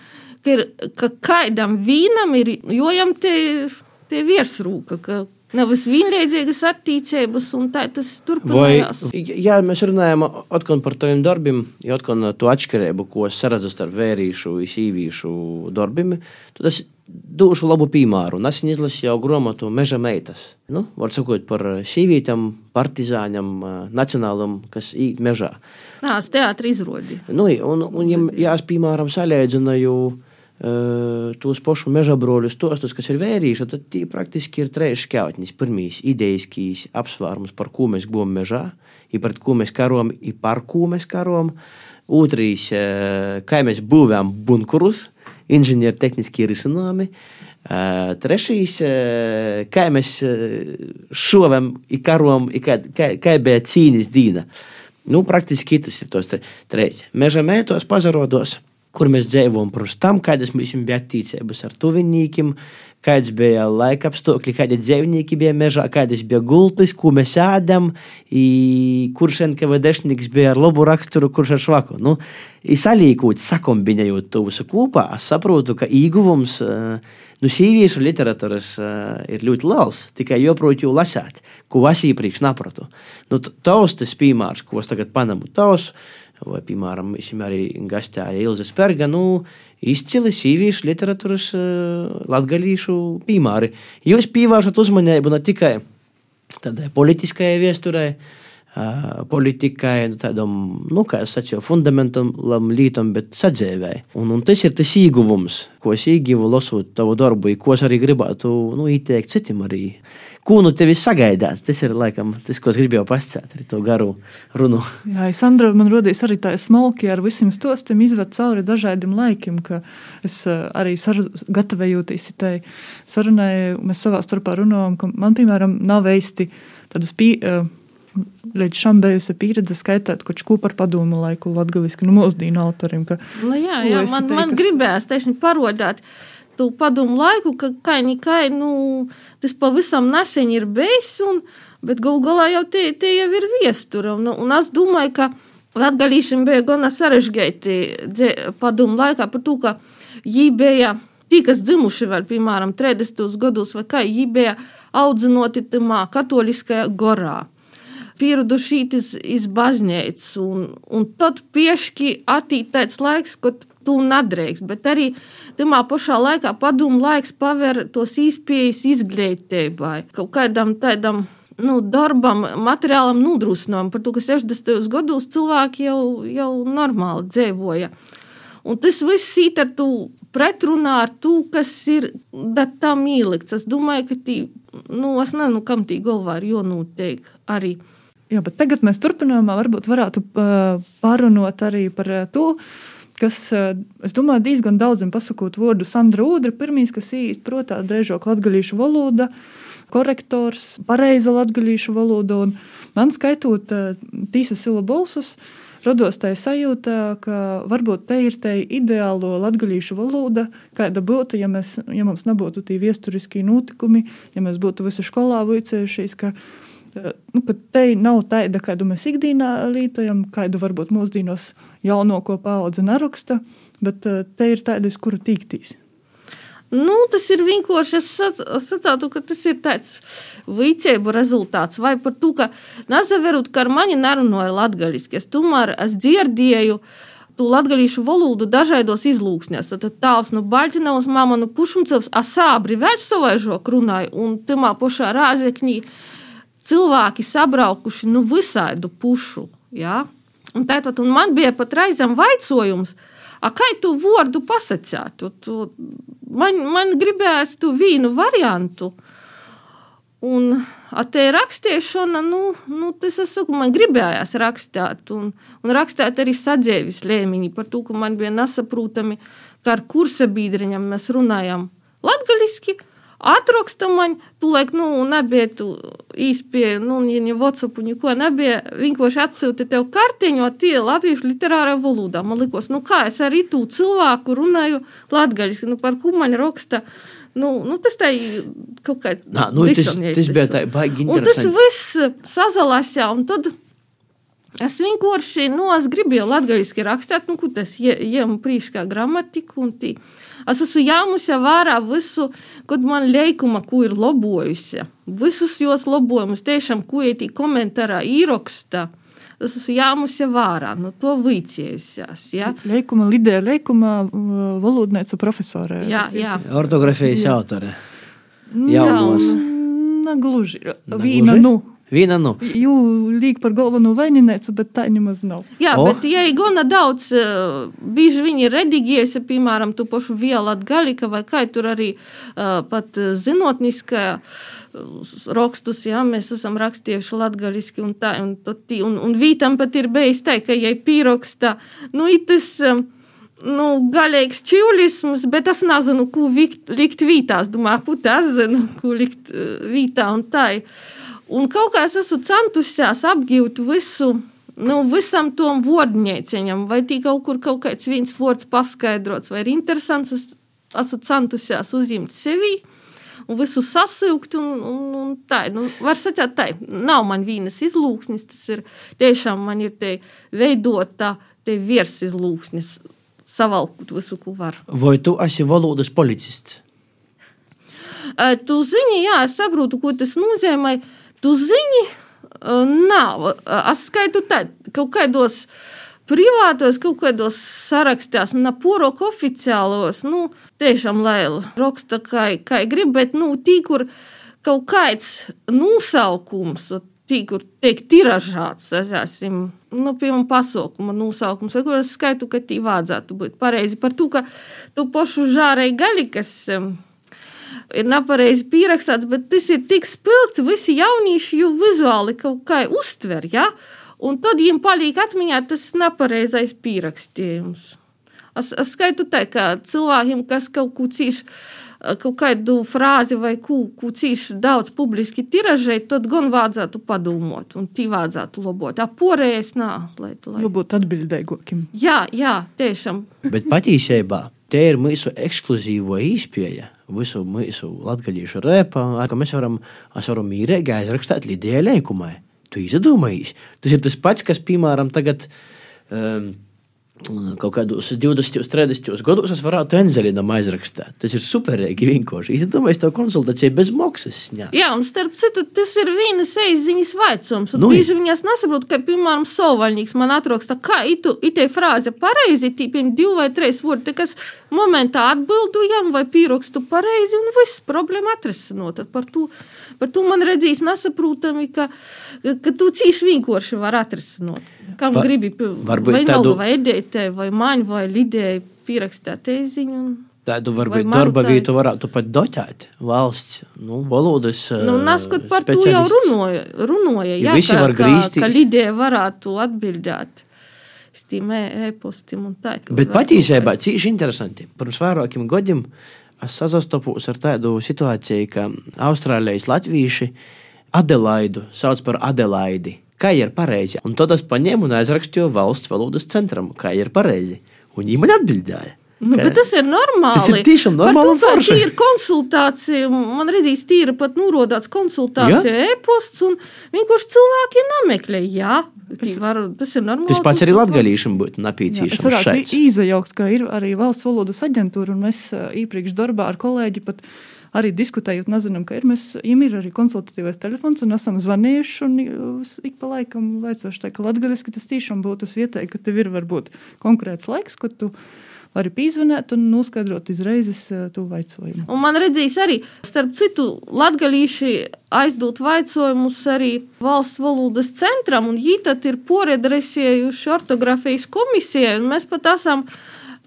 ka, ir, ka kādam vīnam ir jojam te, te virsrūka. Ka, Nav vienlīdzīgas attīstības, un tā tas turpinājās. Vai, ja mēs runājam par tiem darbiem, jau par to atšķirību, ko es redzu starp vērīšu un sīvīšu darbiem, tad es došu labu piemēru. Nesen izlasīju grāmatu Meža meitas. Nu, var sakot par sīvītām, partizāņam, nacionālam, kas īt mežā. Tas teātris izrodi. Nu, un, un, ja, ja es, piemēram, salīdzināju tos pašu meža broļus stostus, kas ir vērīši, tad tie praktiski ir trīs šķautņas. Pirmīs ideiskīs apsvērums, par ko mēs gbom mežā, ir par ko mēs karom, ir par ko mēs karom. Otrais, kā mēs būvējam bunkurus, inženieru tehniskie risinājumi. Trešais, kā mēs šovam, ir karom, ir kā, bija cīņas dīna. Nu, praktiski tas ir tos trīs. Meža mētos pazarodos kur mēs dzīvojam, protams, tam, kādas mums bija attiecības ar tuviniekiem, kāds bija laika apstākļi, kādi dzīvnieki bija mežā, kādas bija gultas, ko mēs ēdam, kurš NKVDšniks bija ar labu raksturu, kurš ar švaku. Nu, salīkot, sakombinējot to visu kopā, es saprotu, ka ieguvums nu, sieviešu literatūras ir ļoti liels, tikai joprojām lasīt, ko es iepriekš nepratu. Nu, tavs tas piemērs, ko es tagad panamu, tavs vai, piemēram, arī gastēja Ilze Sperga, nu, izcili sīvīšu literatūras latgalīšu piemēri. Jūs pievēršat uzmanību ne tikai tādai politiskajai viesturei, politikai, tādam, nu, kā es sacīju, fundamentālam lītam, bet sadzēvēji. Un, un tas ir tas ieguvums, ko es ieguvu lasot tavu darbu, ko es arī gribētu, nu, ieteikt citam arī ko nu tevi sagaidāt. Tas ir laikam tas, ko es gribēju pasakāt ar to garu runu. Jā, Sandra, man rodīs arī tā smalki ar visiem stostiem izved cauri dažādiem laikiem, ka es arī gatavojoties tai sarunai, mēs savā starpā runājam, ka man, piemēram, nav veisti tādas pie, eh, līdz šim bijusi pieredze skaitīt kaut ko par padomu laiku latgaliski, nu, mūsdīnu autoriem. Ka, nu, jā, jā, man, teikas... man gribējās tieši parodāt tu padomu laiku, ka kaini, kai, nu, tas pavisam nesen ir bijis, un, bet gal galā jau tie, tie jau ir viestura. Un, un es domāju, ka latgalīšiem bija gana sarežģīti padomu laikā par to, ka viņi bija tie, kas dzimuši vēl, piemēram, 30. gados vai kā, viņi bija audzinoti tamā katoliskajā gorā pieraduši iz, baznīcas, un, un tad piešķi attīstīts laiks, kad tu nedrīkst, bet arī tajā pašā laikā padomu laiks paver tos īspējas izglītībai, kaut kādam tādam. Nu, darbam, materiālam nodrošinājumam, par to, ka 60. gados cilvēki jau, jau normāli dzīvoja. Un tas viss ir ar to pretrunā ar to, kas ir tam ielikts. Es domāju, ka tī, nu, es nezinu, kam tī galvā ir jānotiek arī. Jā, bet tagad mēs turpinājumā varbūt varētu pārunot arī par to, kas, es domāju, diezgan daudziem pasakot vārdu Sandra Udra, pirmīs, kas īsti protā drežok latgalīšu valoda, korektors, pareiza latgalīšu valoda, un man skaitot eh, tīsa sila balsus, rados tā sajūta, ka varbūt te ir tā ideālo latgaļīšu valoda, kāda būtu, ja, mēs, ja mums nebūtu tie viesturiskie notikumi, ja mēs būtu visi skolā vicējušies, ka nu, ka te nav tāda, kādu mēs ikdienā lietojam, kādu varbūt mūsdienos jaunāko paudzi neraksta, bet te ir tāda, uz kuru tīktīs. Nu, tas ir vienkārši. Es saprotu, ka tas ir tāds vicēbu rezultāts. Vai par to, ka nesaverot, ka ar mani nerunāja latviešu. Es tomēr es dzirdēju tu latviešu valodu dažādos izlūksnēs. Tad tāls no Baļķinavas, mama no Pušumcevs, asābri vēl savaižok runāja, un tamā pašā rāzekņī cilvēki sabraukuši nu visādu pušu. Ja? Un tātad un man bija pat reizēm vaicojums, kā tu vārdu pasakāt? Man, man gribējās tu vienu variantu. Un tā rakstīšana, nu, nu, tas es saku, man gribējās rakstīt, un, un rakstīt arī sadzīves lēmiņi par to, ka man bija nesaprotami, ka ar kursa biedriņam mēs runājam latgaļiski, atraksta man, tūlēk, nu, nebija tu īspēja, nu, ja ne WhatsApp, neko nebija, vienkārši atsūti tev kartiņu, tie latviešu literārā valodā. Man likos, nu, kā es arī tu cilvēku runāju latgaļiski, nu, par ko man raksta. Nu, nu, tas tā kaut kā Nā, nu, tas, tas bija tā baigi Un tas viss sazalasā, un tad es vienkārši, nu, es gribēju latgaļiski rakstīt, nu, tas jem prīškā gramatiku. Es esmu jāmusi vērā visu, kad man leikuma, ko ir lobojusi. Visus jos lobojumus, tiešām, ko ir tī komentārā īroksta. Es esmu jāmusi vērā, no to vicējusies. Ja? Leikuma, Lidija Leikuma, valodnēca profesore. Jā, jā. Ortografijas autore. Jaunos. Na, gluži. Vīna, nu. Viena nu. Jū līk par galveno vaininieci, bet tā nemaz nav. Jā, oh. bet ja ir gana daudz, uh, bieži viņi ir rediģējusi, piemēram, tu pašu vielu atgalika vai kā tur arī uh, pat uh, zinātniskā uh, rakstus, jā, mēs esam rakstījuši latgaliski un tā, un, tī- un, un vītam pat ir bijis tā, ka, ja pieraksta, nu, ir tas, um, nu, galīgs čivlisms, bet es nezinu, ko vikt, likt vītā. Es domāju, ko tas zinu, ko likt uh, vītā un tā. Un kaut kā es esmu centusies apgūt visu, nu, visam tam vārdnieciņam, vai tī kaut kur kaut kāds viens vārds paskaidrots, vai ir interesants, es esmu centusies uzņemt sevi. Un visu sasaukt, un, un, un tā, nu, var sacīt, tā, nav man vienas izlūksnis, tas ir tiešām man ir te veidota, te virs izlūksnis, savalkut visu, ko var. Vai tu esi valodas policists? Tu zini, jā, es saprotu, ko tas nozīmē. Tu zini, ē, nav. Es skaitu tā, kaut kādos privātos, kaut kādos sarakstos, un porok oficiālos, nu, tiešām lai raksta, kā, kā grib, bet, nu, tī, kur kaut kāds nosaukums, tī, kur tiek tiražāts, es esmu, nu, piemēram, pasaukuma nosaukums, vai kur es skaitu, ka tī vajadzētu būt pareizi par to, ka tu pošu žārei gaļi, kas em, ir nepareizi pierakstīts, bet tas ir tik spilgts, visi jaunieši jau vizuāli kaut kā uztver, ja? un tad viņiem paliek atmiņā tas nepareizais pierakstījums. Es, es skaitu tā, ka cilvēkiem, kas kaut ko cīši, kaut kādu frāzi vai ko, ko cīši daudz publiski tiražē, tad gan vajadzētu padomāt, un tī vajadzētu labot. Apārējais, nā, lai, lai. Jābūt atbildīgākiem. Jā, jā, tiešām. Bet patiesībā te ir mūsu ekskluzīvo izpēja. Visu mūsu latgadījušu rēpā, ar ko mēs varam, varam mīrīgi aizrakstīt Lidijai Leikumai. Tu izdomājies. Tas ir tas pats, kas, piemēram, tagad um, kaut kādos 20, 30 gados es varētu Enzelinam aizrakstīt. Tas ir superīgi vienkārši. Izdomājis to konsultāciju bez maksas. Jā. Jā, un starp citu, tas ir vienas eiziņas vaicums. Un Nu, bieži viņas nesaprot, ka, piemēram, sovaļnieks man atraksta, kā itu, itē frāze pareizi, tīpiem divi vai trīs vārdi, kas momentā atbildujam vai pierakstu pareizi, un viss problēma atrisinot. Par to, par to man redzīs nesaprotami, ka, ka tu cīši vienkārši var atrisinot. Kam Va, gribi, varbūt vai tādu- tādu... vai maņu, vai lidēju pierakstāt eiziņu. Un... Tādu varbūt darba vietu varētu pat dotēt valsts nu, valodas. Nu, Neskot par to jau runāja. runāja Ja jā, visi ka, var ka, grīsties. ka Lidija varētu atbildēt uz tiem e- e-postiem un tā. ka Bet patiesībā cīši interesanti. Pirms vairākiem gadiem es sazastopos ar tādu situāciju, ka Austrālijas latvieši Adelaidu sauc par Adelaidi. Kā ir pareizi? Un tad es paņēmu un aizrakstīju valsts valodas centram, kā ir pareizi. Un viņi man atbildēja. Nu, bet tas ir normāli. Tas ir tiešām Par normāli to, un ka forši. ir konsultācija, man redzīs, tīra pat norodāts konsultācija e-posts, un vienkārši cilvēki nemeklē. Jā, es, var, tas ir normāli. Tas pats arī latgalīšam būtu Jā, es napīcīšams varētu šeit. izjaukt, ka ir arī valsts valodas aģentūra, un mēs iepriekš darbā ar kolēģi pat arī diskutējot, nezinām, ka ir, mēs, jiem ir arī konsultatīvais telefons, un esam zvanījuši, un uh, ik pa laikam vaicoši tā, ka latgaliski tas tiešām būtu vietēji, ka tev ir varbūt konkrēts laiks, ko tu vari pīzvanēt un noskaidrot izreizes ā, to vaicojumu. Un man redzīs arī, starp citu, latgalīši aizdot vaicojumus arī valsts valodas centram, un viņi tad ir poredresējuši ortografijas komisijai, un mēs pat esam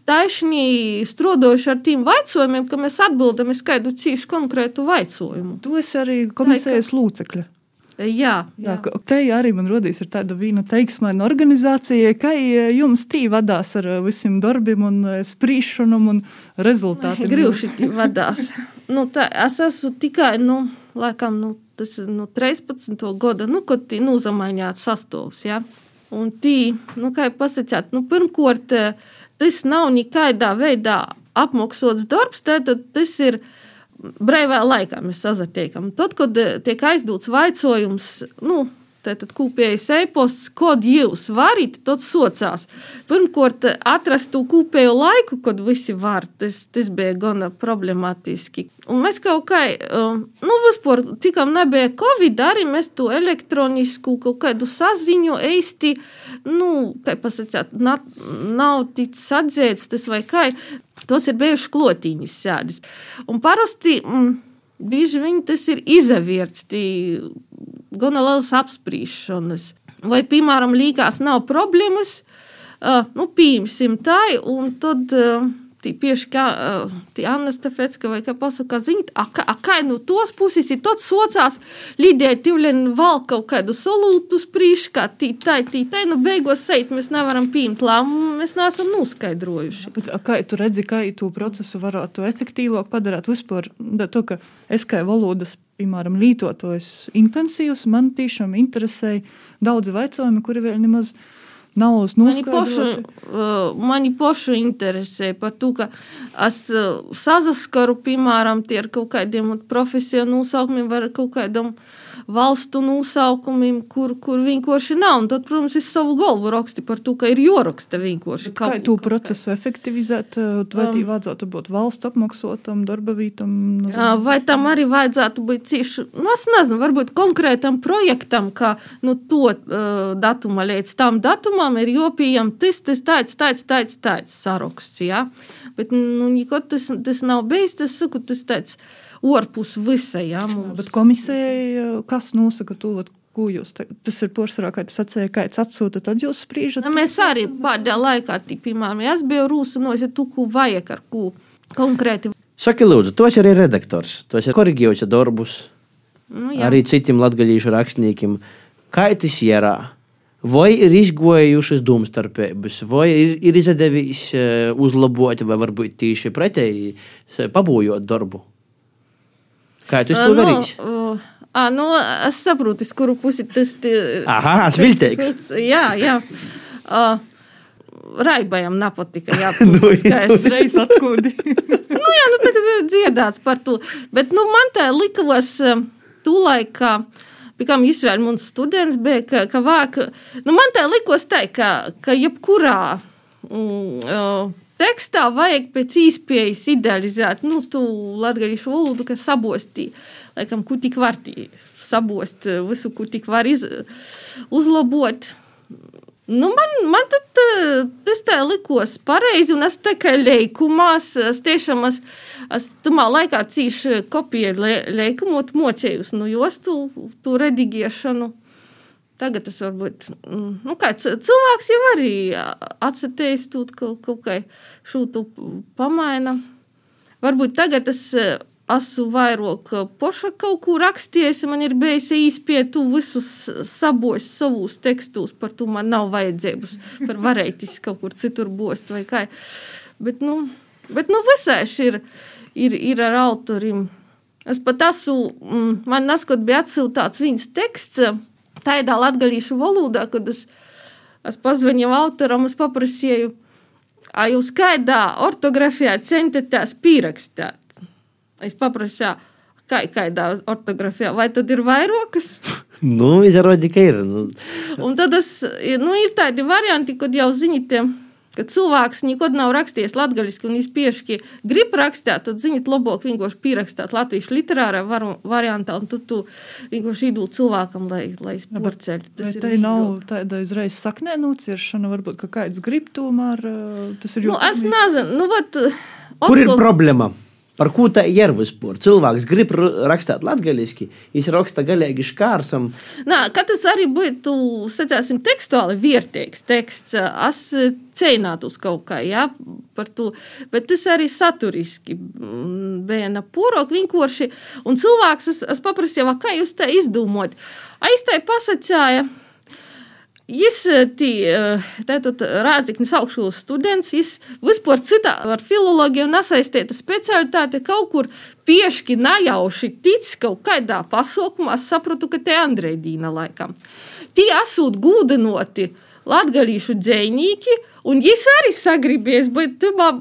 taisnīgi strodojuši ar tiem vaicojumiem, ka mēs atbildam uz kādu cīšu konkrētu vaicojumu. Tu esi arī komisijas lūcekļa. Jā, Jā, ka te arī man rodīs ir tāda viena teiksmaina organizācija, ka jums tī vadās ar eh, visiem darbiem un sprīšanam un rezultātiem. (laughs) Grūši tie vadās. Nu, tā, es esmu tikai, nu, laikam, nu, tas ir nu, 13. gada, nu, kad tī nozamaināt sastovs, ja? Un tī, nu, kā jau pasacāt, nu, pirmkort, eh, tas nav nekādā veidā apmaksots darbs, tātad tas ir brīvā laikā mēs sazatiekam. Tad, kad eh, tiek aizdots vaicojums, nu, Tātad kopējais e-posts, kod jūs varat, tad sociās. Pirmkārt, atrast to kopējo laiku, kad visi var. Tas, tas bija gana problemātiski. Un mēs kaut kā, um, nu, vispār, tikam nebija Covid, arī mēs to elektronisku kaut kādu saziņu īsti, nu, kā pasakāt, na, nav ticis atzīts tas vai kā. Tos ir bijuši klotīņas sēdes. Un parasti. Mm, Bieži vien tas ir izavērts, gan lielas apspriešanas. Vai, piemēram, līgās nav problēmas, nu, pieņemsim tā, un tad uh, tieši kā uh, Anna Stefetska vai kā pasaka, ziniet, a, a, a kā no tos puses ir tots sociās, Lidija Tivlēna valk kaut kādu solūtu sprīšu, kā tī, tā, tī, tā, nu, beigos seit mēs nevaram pieņemt lēmumu, mēs neesam noskaidrojuši. Bet, a, kā tu redzi, kā tu procesu varētu efektīvāk padarīt vispār? Da, to, ka es kā valodas, piemēram, lietotājs intensīvs, man tiešām interesēja daudzi jautājumi, kuri vēl nemaz nav Noskaidroti. uh, mani pošu interesē par to, ka es uh, sazaskaru, piemēram, tie ar kaut kādiem profesionāliem nosaukumiem, vai ar kaut kādam valstu nosaukumiem, kur, kur vienkārši nav. Un tad, protams, es savu galvu rakstu par to, ka ir joraksta vienkārši Kā kaut procesu efektivizēt, eh, vai um, vajadzētu būt valsts apmaksotam, darba vītam? Vai tam arī vajadzētu būt cieši, nu, es nezinu, varbūt konkrētam projektam, ka nu, to uh, datuma līdz tam datumam ir jopījam tas, tas, tāds, tāds, tāds, tāds saraksts, jā. Bet, nu, nekad tas, tas nav bijis, tas, saku, tas tāds orpus visai, jā, mums. Bet komisijai, eh, kas nosaka to, ko jūs, te, tas ir porcelāna, kā jūs sacījāt, kāds atsūta, tad jūs spriežat? Nu, mēs arī pēdējā laikā, tī, piemēram, ja es biju rūsunos, ja tu ko vajag ar ko konkrēti. Saki, lūdzu, esi arī redaktors, tu esi korģējusi darbus Nu, jā. arī citiem latgadījušu rakstniekiem. Tas ir? Vai ir izgojušas domstarpības, vai ir, ir izdevies uzlabot, vai varbūt tieši pretēji pabūjot darbu? Kā tu to darīsi? Nu, uh, nu, es saprotu, uz kuru pusi tas ir. Aha, es viltīgs. (laughs) Jā, jā. Uh, Raibajam nepatika. (laughs) Jā, Nu, protams, ka es Reiz atkūdi. (laughs) nu, jā, nu, tagad dziedāts par to. Bet nu, man tā likās eh, tūlaik, ka, pikām izvēle mums students bija, ka, ka vāk, nu, man tā likās tā, ka, ka jebkurā mm, tekstā vajag pēc īspējas idealizēt, nu, tu latgalīšu valodu, ka sabostī, laikam, ko tik var sabost, visu, ko tik var iz, uzlabot. Nu, man, man tad, tas tā likās pareizi, un es kā leikumās, es tiešām es, es tamā laikā cīši kopēju le, leikumot mocējus, nu, jos tu, redigēšanu. Tagad tas varbūt, mm, nu, cilvēks jau arī atsetējis tūt kaut, kaut kā šūtu pamaina. Varbūt tagad eh, esmu vairāk poša kaut ko rakstījis, man ir bijis īspēja tu visus sabos savus tekstus, par to man nav vajadzības, par varētis kaut kur citur bost vai kā. Bet, nu, bet, nu visais ir, ir, ir ar autorim. Es pat esmu, mm, man neskot bija atsūtāts viņas teksts tādā latgalīšu valodā, kad es, es pazvanīju autoram, es paprasīju, A jūs kādā ortografijā centieties pierakstīt? Es paprasīju, kā, kādā ortografijā, vai tad ir vairākas? Nu, izrādīt, ka ir. Nu, Un tad es, nu, ir tādi varianti, kad jau ziniet, ka cilvēks nekad nav rakstījis latviešu, un viņš pieši grib rakstīt, tad ziniet, labāk vienkārši pierakstīt latviešu literārā var, variantā, un tad tu vienkārši iedod cilvēkam, lai, lai sporceļ. Vai te nav tāda uzreiz saknē nociršana, varbūt, ka kāds grib tomēr, tas ir Nu, es nezinu, nu, vat, kur ir problēma? Par ko tā ir vispār? Cilvēks grib rakstīt latviešu, viņš raksta galīgi škārsam. Nā, ka tas arī būtu, sacāsim, tekstuāli vērtīgs teksts. Es cīnātu uz kaut kā, jā, par to, bet tas arī saturiski mm, bija napūrok vienkārši. Un cilvēks, es, es paprasīju, "Va, kā jūs tā izdomājat? Aiztai pasacāja. Jis tātad Rāziknis augšskolas students, jis vispār citā ar filologiju nesaistīta specialitāte kaut kur pieški najauši tic kaut kādā pasaukumā. Sapratu, ka te Andrei Dīna laikam. Tie esot gūdenoti latgalīšu dzējnīki, un jis arī sagribēs būt tumā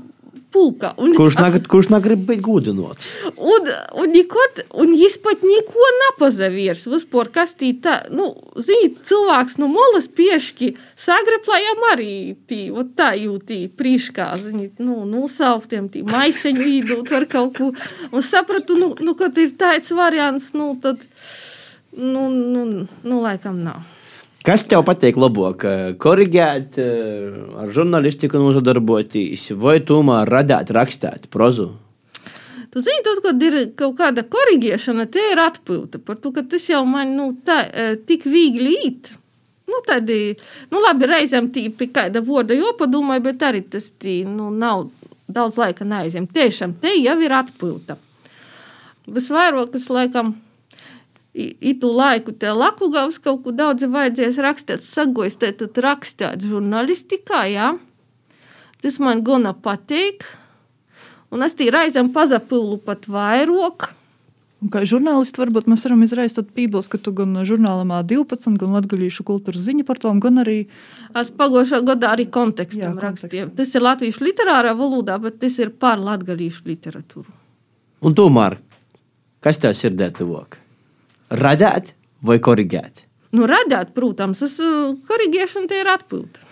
pulka. Un Kurš, nag, kurš negrib būt gudinots? Un, un, nikot, un viņš pat neko nepazavirs. Vispār, kas tī tā, nu, zini, cilvēks no molas pieški sagraplājām arī tī, ot tā jūtī prīškā, zini, nu, nosauktiem tī maiseņu īdūt var kaut ko. Un sapratu, nu, nu kad ir tāds variants, nu, tad, nu, nu, nu laikam nav. Kas tev patīk labāk? Korrigēt, eh, ar žurnālistiku nozadarboties, vai tomēr radīt, rakstīt prozu? Tu zini, tad, kad ir kaut kāda korrigēšana, tie ir atpūta par to, ka tas jau man nu, tā, eh, tik viegli īt. Nu, tādi, nu, labi, reizēm tī pie kāda vārda jopadomāja, bet arī tas tī, nu, nav daudz laika neaizņem. Tiešām te jau ir atpūta. Visvairāk, kas laikam, itu laiku te Lakugavs kaut ko daudz ir vajadzēs rakstīt, sagojas te tad rakstīt žurnālistikā, jā. Tas man gana patīk. Un es tī reizēm pazapīlu pat vairāk. Un Kā žurnālisti, varbūt mēs varam izraist tādu pīpils, ka tu gan žurnālā 12, gan latgaļīšu kultūras ziņu par tām, gan arī Es pagājušā gadā arī kontekstam Jā, rakstīju. Tas ir latviešu literārā valodā, bet tas ir par latgalīšu literatūru. Un tomēr, kas tev sirdē tuvāk? Radīt vai korrigēt? Nu, radāt, protams, es uh, korrigēšana tie ir atpūta.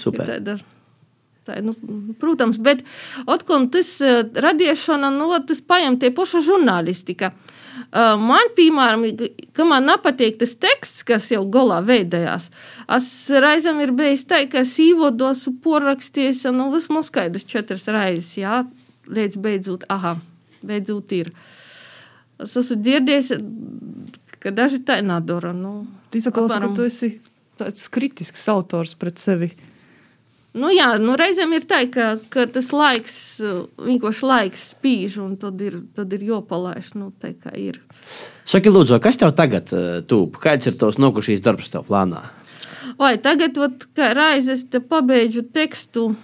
Super. Tāda, tā, nu, protams, bet atkal tas uh, radīšana, nu, tas paņem tie paša žurnālistika. Uh, Man, piemēram, ka man nepatīk tas teksts, kas jau galā veidojās. Es reizēm ir bijis tā, ka es īvodos porakstījis, nu, vismaz skaidrs četras reizes, jā, līdz beidzot, aha, beidzot ir. Es esmu dzirdējis, ka daži tā nedara. Nu, izklausās, ka apmēram- tu esi tāds kritisks autors pret sevi. Nu, jā, nu, reizēm ir tā, ka, ka tas laiks, vienkārši laiks spīž, un tad ir, tad ir jopalaiž. Nu, tā kā ir. Saki, lūdzu, kas tev tagad uh, tūp? Kāds ir tavs nokušīs darbs tev plānā? Vai tagad, vat, kā reizes te pabeidžu tekstu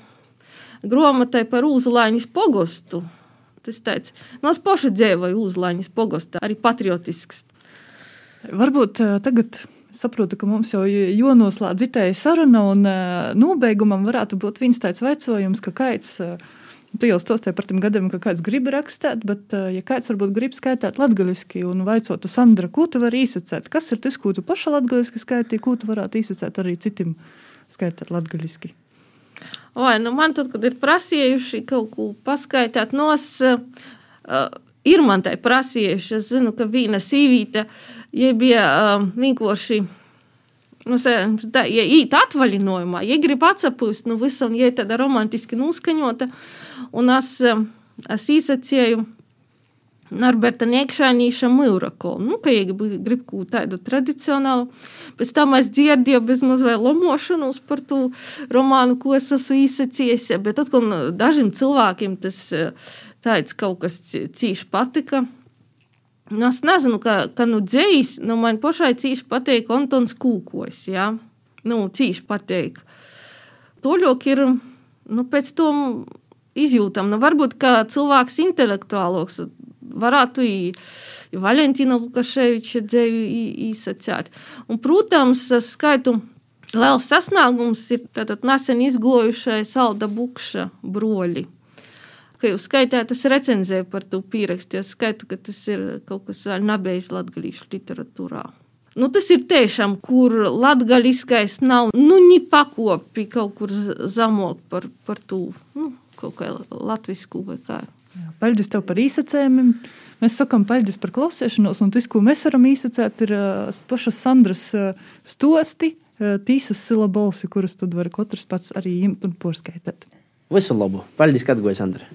grāmatai par Uzlāņas pogostu. Tas tāds, nu, es paši dzīvoju Uzlāņas pogostā, arī patriotisks. Varbūt eh, tagad saprotu, ka mums jau jonoslēdz itēja saruna, un eh, nobeigumam varētu būt viens tāds veicojums, ka kāds, eh, tu jau stostāji par tiem gadiem, ka kāds grib rakstīt, bet eh, ja kāds varbūt grib skaitīt latgaliski un vaicotu Sandra, ko tu vari īsacēt? Kas ir tas, ko tu paša latgaliski skaitīji, ko tu varētu īsacēt arī citim skaitīt latgaliski? Vai, nu man tad, kad ir prasījuši kaut ko paskaidrot, no es uh, ir man tai prasījuši. Es zinu, ka viena sīvīte, ja bija uh, vienkārši. Nu, se- tā, ja īt atvaļinājumā, ja grib atsapūst, nu visam, ja ir tāda romantiski noskaņota, un es, uh, es īsacēju Norberta Niekšānīša Mūrako, nu, ka ja grib, kaut tādu tradicionālu. Pēc tam es dzirdēju bez mazliet lomošanos par to romānu, ko es esmu īsacījis, bet atkal nu, dažiem cilvēkiem tas eh, tāds kaut kas cīši patika. Nu, es nezinu, ka, ka nu dzējs, nu man pašai cīši patīk Antons Kūkojs, jā. Nu, cīši patīk. Toļok ir, nu, pēc tam izjūtam, nu, varbūt, ka cilvēks intelektuāloks varētu i, Valentīna Lukaševiča dzēju īsacēt. Un, protams, es skaitu liels sasniegums ir tātad nesen izgojušais Alda Bukša broļi. Ka jūs skaitāt, tas recenzē par to pierakstu. Es skaitu, ka tas ir kaut kas vēl nebijis latgalīšu literatūrā. Nu, tas ir tiešām, kur latgaliskais nav, nu, ni pakopi kaut kur zamok par, par to, nu, kaut kā latvisku vai kā. Paldies tev par īsacējumiem. Mēs sakām, paldies par klausīšanos, un tas, ko mēs varam īsacēt, ir uh, pašas Sandras uh, stosti, uh, tīsas silabolsi, kuras tad var katrs pats arī imt un porskaitēt. Visu labu! Paldies, ka atgājāt, Sandra!